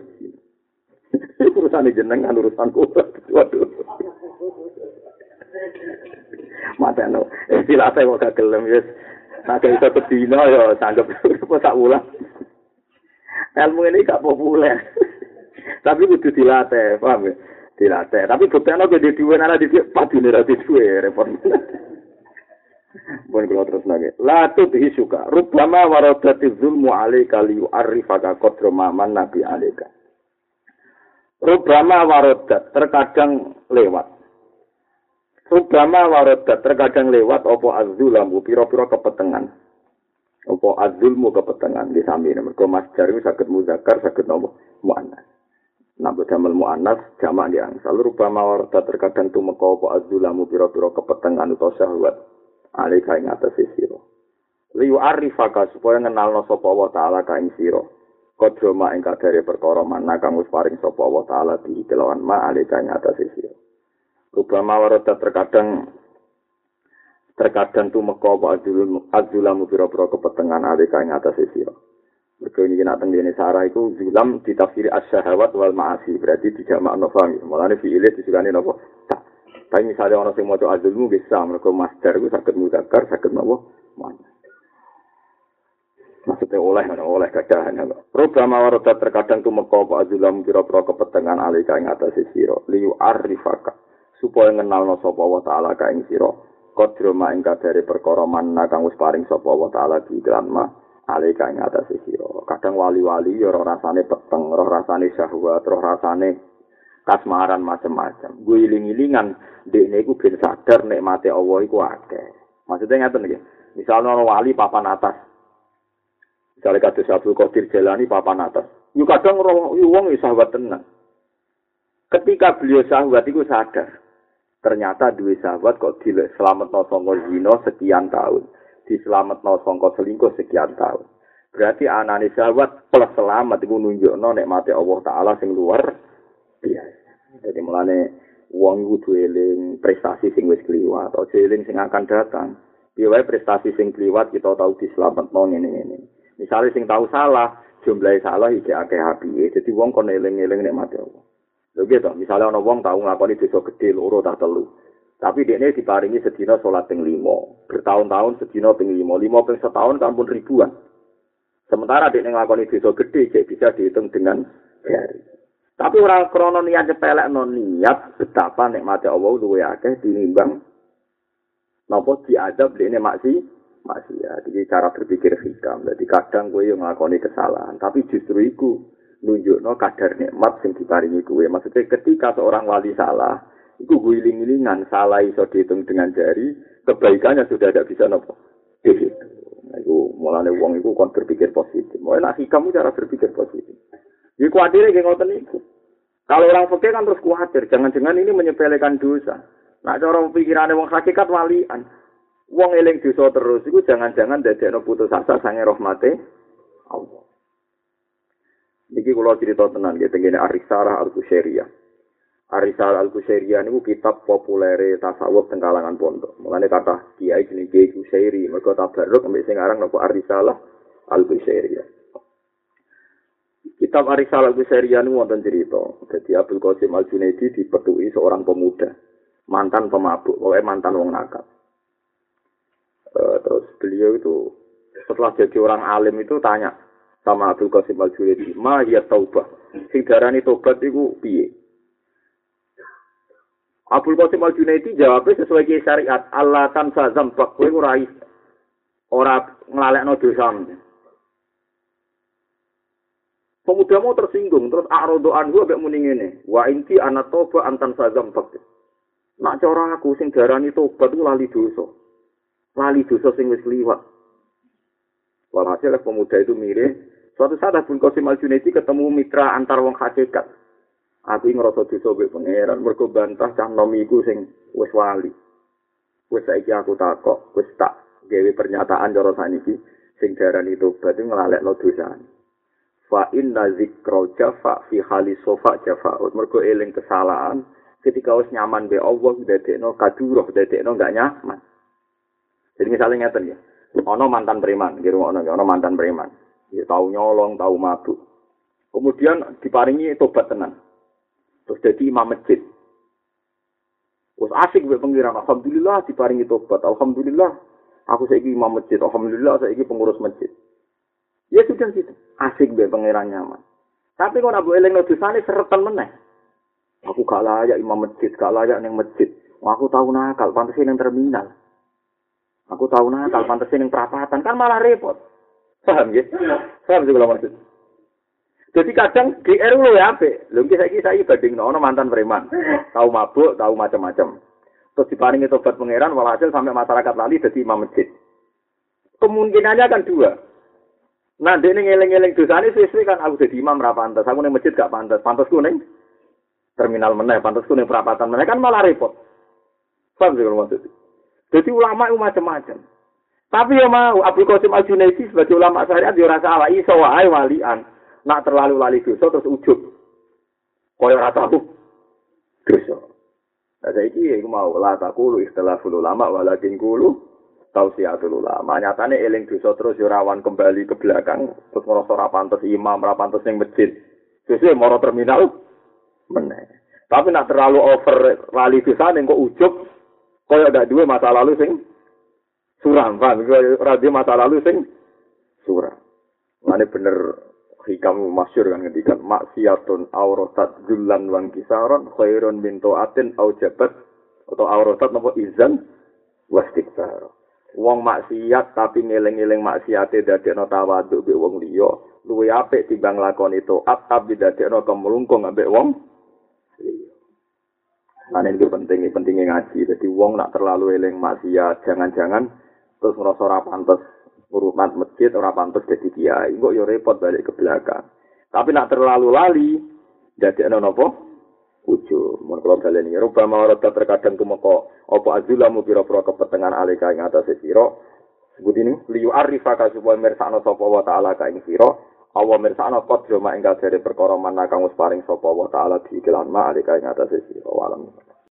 urusan jenengan urusan kula. Waduh. mateno. Eh dilatih kok gak gelem wis. Nek iso kedina ya sanggep apa sak wulan. Ilmu ini gak populer. Tapi kudu dilatih, paham ya? Dilatih. Tapi buktinya kok di duwe nara di padune ra di duwe repot. Pun kula terus nage. La tudhi suka. Rubama waradati zulmu alaika li yu'arrifaka qadra man nabi alaika. Rubama waradat terkadang lewat. Rubama waradat terkadang lewat opo azzulamu pira-pira kepetengan. Opo azzulmu kepetengan di sami mergo masjar iku saged muzakkar saged nopo muannas. Nabi damel muannas jamak di angsal rubama waradat terkadang tumeka opo azzulamu pira-pira kepetengan utawa syahwat. alika ing atas sira. Liu arifaka supaya ngenalno sapa wa taala ka ing sira. Kodro ma ing kadare perkara mana kang wis paring sapa wa taala di kelawan ma alika ing atas sira. Rubama warata terkadang terkadang tumeka apa azulul azulamu pira-pira kepetengan alika ing atas sira. Mergo ini nak tenggene sarah iku zulam ditafsiri asyahawat wal ma'asi berarti tidak makna faham. Mulane fi'ile disukani napa? Tak Tapi misalnya orang yang mau azulmu bisa, mereka master itu sakit mudakar, sakit nopo, mana? Maksudnya oleh, mana oleh kadahan. Programa warodat terkadang tuh mereka azulam kira-kira kepetengan alika yang atas siro, liu arifaka, supaya ngenal no sopa wa ta'ala ka ing siro, kodro ma ing kadari perkara manna kang wis paring sopa wa ta'ala di ma, alika ing atas siro. Kadang wali-wali, ya roh rasane peteng, roh rasane syahwat, roh rasane kasmaran macam-macam. Gue iling-ilingan dek ini ben sadar nek mati Allah iku akeh. Maksudnya ngeten iki. Misalnya orang wali papan atas. Misalnya kata Abdul Qadir jalani papan atas. Yu kadang wong sahabat tenang. Ketika beliau sahabat itu sadar, ternyata dua sahabat kok di selamat no songko zino sekian tahun, di selamat no songko selingkuh sekian tahun. Berarti anak sahabat plus selamat itu nunjuk no nek mati Allah Taala sing luar biasa. Jadi mulane wong kudu eling prestasi sing wis kliwat, aja eling sing akan datang. Piye prestasi sing kliwat kita tahu dislametno ngene-ngene. Misale sing tahu salah, jumlahe salah iki akeh api. Jadi wong kon eling-eling nek mati Allah. Lho gitu, misalnya ana wong tau nglakoni dosa gedhe loro tak telu. Tapi ini diparingi sedina sholat ping limo. Bertahun-tahun sedina ping limo. Limo ping setahun kan pun ribuan. Sementara dia ngelakoni dosa gede, jadi bisa dihitung dengan hari. Tapi orang krono niat cepelek non niat betapa nikmati Allah luwe akeh tinimbang napa diadab dene maksi ya. Jadi cara berpikir hikam. Jadi kadang gue yang ngakoni kesalahan, tapi justru iku nunjukno kadar nikmat sing diparingi gue. Maksudnya ketika seorang wali salah, iku gue iling-ilingan salah iso dihitung dengan jari, kebaikannya sudah tidak bisa nopo. Nah, itu mulane wong iku kon berpikir positif. Mulai nak hikam cara berpikir positif. Jadi ya, khawatirnya kayak ngoten itu. Kalau orang fakir kan terus khawatir, jangan-jangan ini menyepelekan dosa. Nah, cara pikirannya wong hakikat walian. Wong eling dosa terus, itu jangan-jangan dadekno putus asa sange rahmate Allah. Niki kula cerita tenan nggih tengene Arisarah Al-Kusyairiyah. Arisal Al-Kusyairiyah niku kitab populer tasawuf teng kalangan pondok. Mulane kata kiai jenenge Kiai Kusyairi, mergo tabarruk ambek sing aran napa Arisalah Al-Kusyairiyah. Kitab Arisal Al-Kusyairiyah ini wonten cerita. Jadi Abdul Qasim Al-Junaidi dipetui seorang pemuda. Mantan pemabuk, pokoknya mantan wong nakal. Uh, terus beliau itu setelah jadi orang alim itu tanya sama Abdul Qasim Al-Junaidi, "Ma ya taubah?" Sing darani tobat iku piye? Abdul Qasim Al-Junaidi jawabnya sesuai ke syariat, "Allah tan sazam bak kowe ora ora nglalekno dosamu." Pemuda mau tersinggung, terus arodo anhu abek muni ngene. Wa inti anak toba antan sazam fakir. Nak cara aku sing darani tobat itu lali dosa. Lali dosa sing wis liwat. Walhasil pemuda itu mirip. Suatu saat Abdul Qasim Al Junaidi ketemu mitra antar wong hakikat. Aku ngerasa dosa mbek pangeran, mergo bantah cah nomiku sing wis wali. Wis saiki aku takok, wis tak gawe pernyataan cara saniki sing darani tobat itu nglalekno dosane. fa inna zikra jafa fi hali sofa jafa mergo eling kesalahan ketika wis nyaman be Allah dadekno kaduroh dadekno enggak nyaman jadi misalnya ngeten ya ono mantan preman gitu ono ono mantan preman ya tahu nyolong tahu mabuk kemudian diparingi tobat tenan terus jadi imam masjid Terus asik mbek pengiran. Alhamdulillah diparingi tobat. Alhamdulillah aku saiki imam masjid. Alhamdulillah saiki pengurus masjid. Ya sudah gitu. Asik mbek pengiran nyaman. Tapi kok nabu eling dosane seretan meneh. Aku gak layak imam masjid, gak layak ning masjid. Aku tahu nakal, pantas ning terminal. Aku tahu nakal, pantas ning perapatan. Kan malah repot. Paham ya? Paham sih kalau maksud. Jadi kadang GR lu ya apik. Lho iki saiki saiki bandingno ono mantan preman. Tahu mabuk, tahu macam-macam. Terus diparingi tobat pangeran walhasil sampai masyarakat lali jadi imam masjid. Kemungkinannya kan dua. Nah, dia ini ngeleng-ngeleng ini sesuai kan aku jadi imam ra pantas. Aku ning masjid gak pantas. Pantasku ning terminal meneh, pantasku ning perapatan meneh kan malah repot. Paham sih kalau maksud. Jadi ulama itu macam-macam. Tapi ya mau Abdul Qasim Al Junaidi sebagai ulama syariat dia rasa salah iso wae walian. Nak terlalu lali dosa terus ujub. Kaya ora tahu dosa. Nah saiki iku mau la takulu istilahul ulama walakin kulu tausiatul ulama. Nyatane eling dosa terus yo rawan kembali ke belakang terus ngerasa ora pantes imam, ora pantes ning masjid. Sesuai moro terminal meneh. Tapi nak terlalu over lali dosa ning kok ujub kaya gak duwe masa lalu sing suram, paham? Radio masa lalu sing suram. Mane bener hikam masyur kan ngendikan maksiatun auratat jullan wan kisaron khairun min taatin au jabat atau auratat napa izan wastikbar. Wong maksiat tapi ngeling-eling maksiate dadekno tawadhu mbek wong liya, luwe apik timbang lakoni taat tapi dadekno kemlungkung ambek wong. Nah, ini penting, pentingnya ngaji. Jadi, wong nak terlalu eling maksiat, jangan-jangan terus ngerasa ora pantes urutan masjid ora pantes dadi kiai. Kok yo repot balik ke belakang. Tapi nak terlalu lali jadi ana napa ujo mun kula kalian ini rupa mawarata terkadang tumeka apa azulamu pira-pira kepetengan alika ing atase sira? Sebut ini liyu arifaka supaya mirsakno sapa wa taala ka ing sira. Awa mirsakno qadra ma ing dari perkara mana kang wis paring sapa wa taala di kelan ma alika ing atase sira. Walam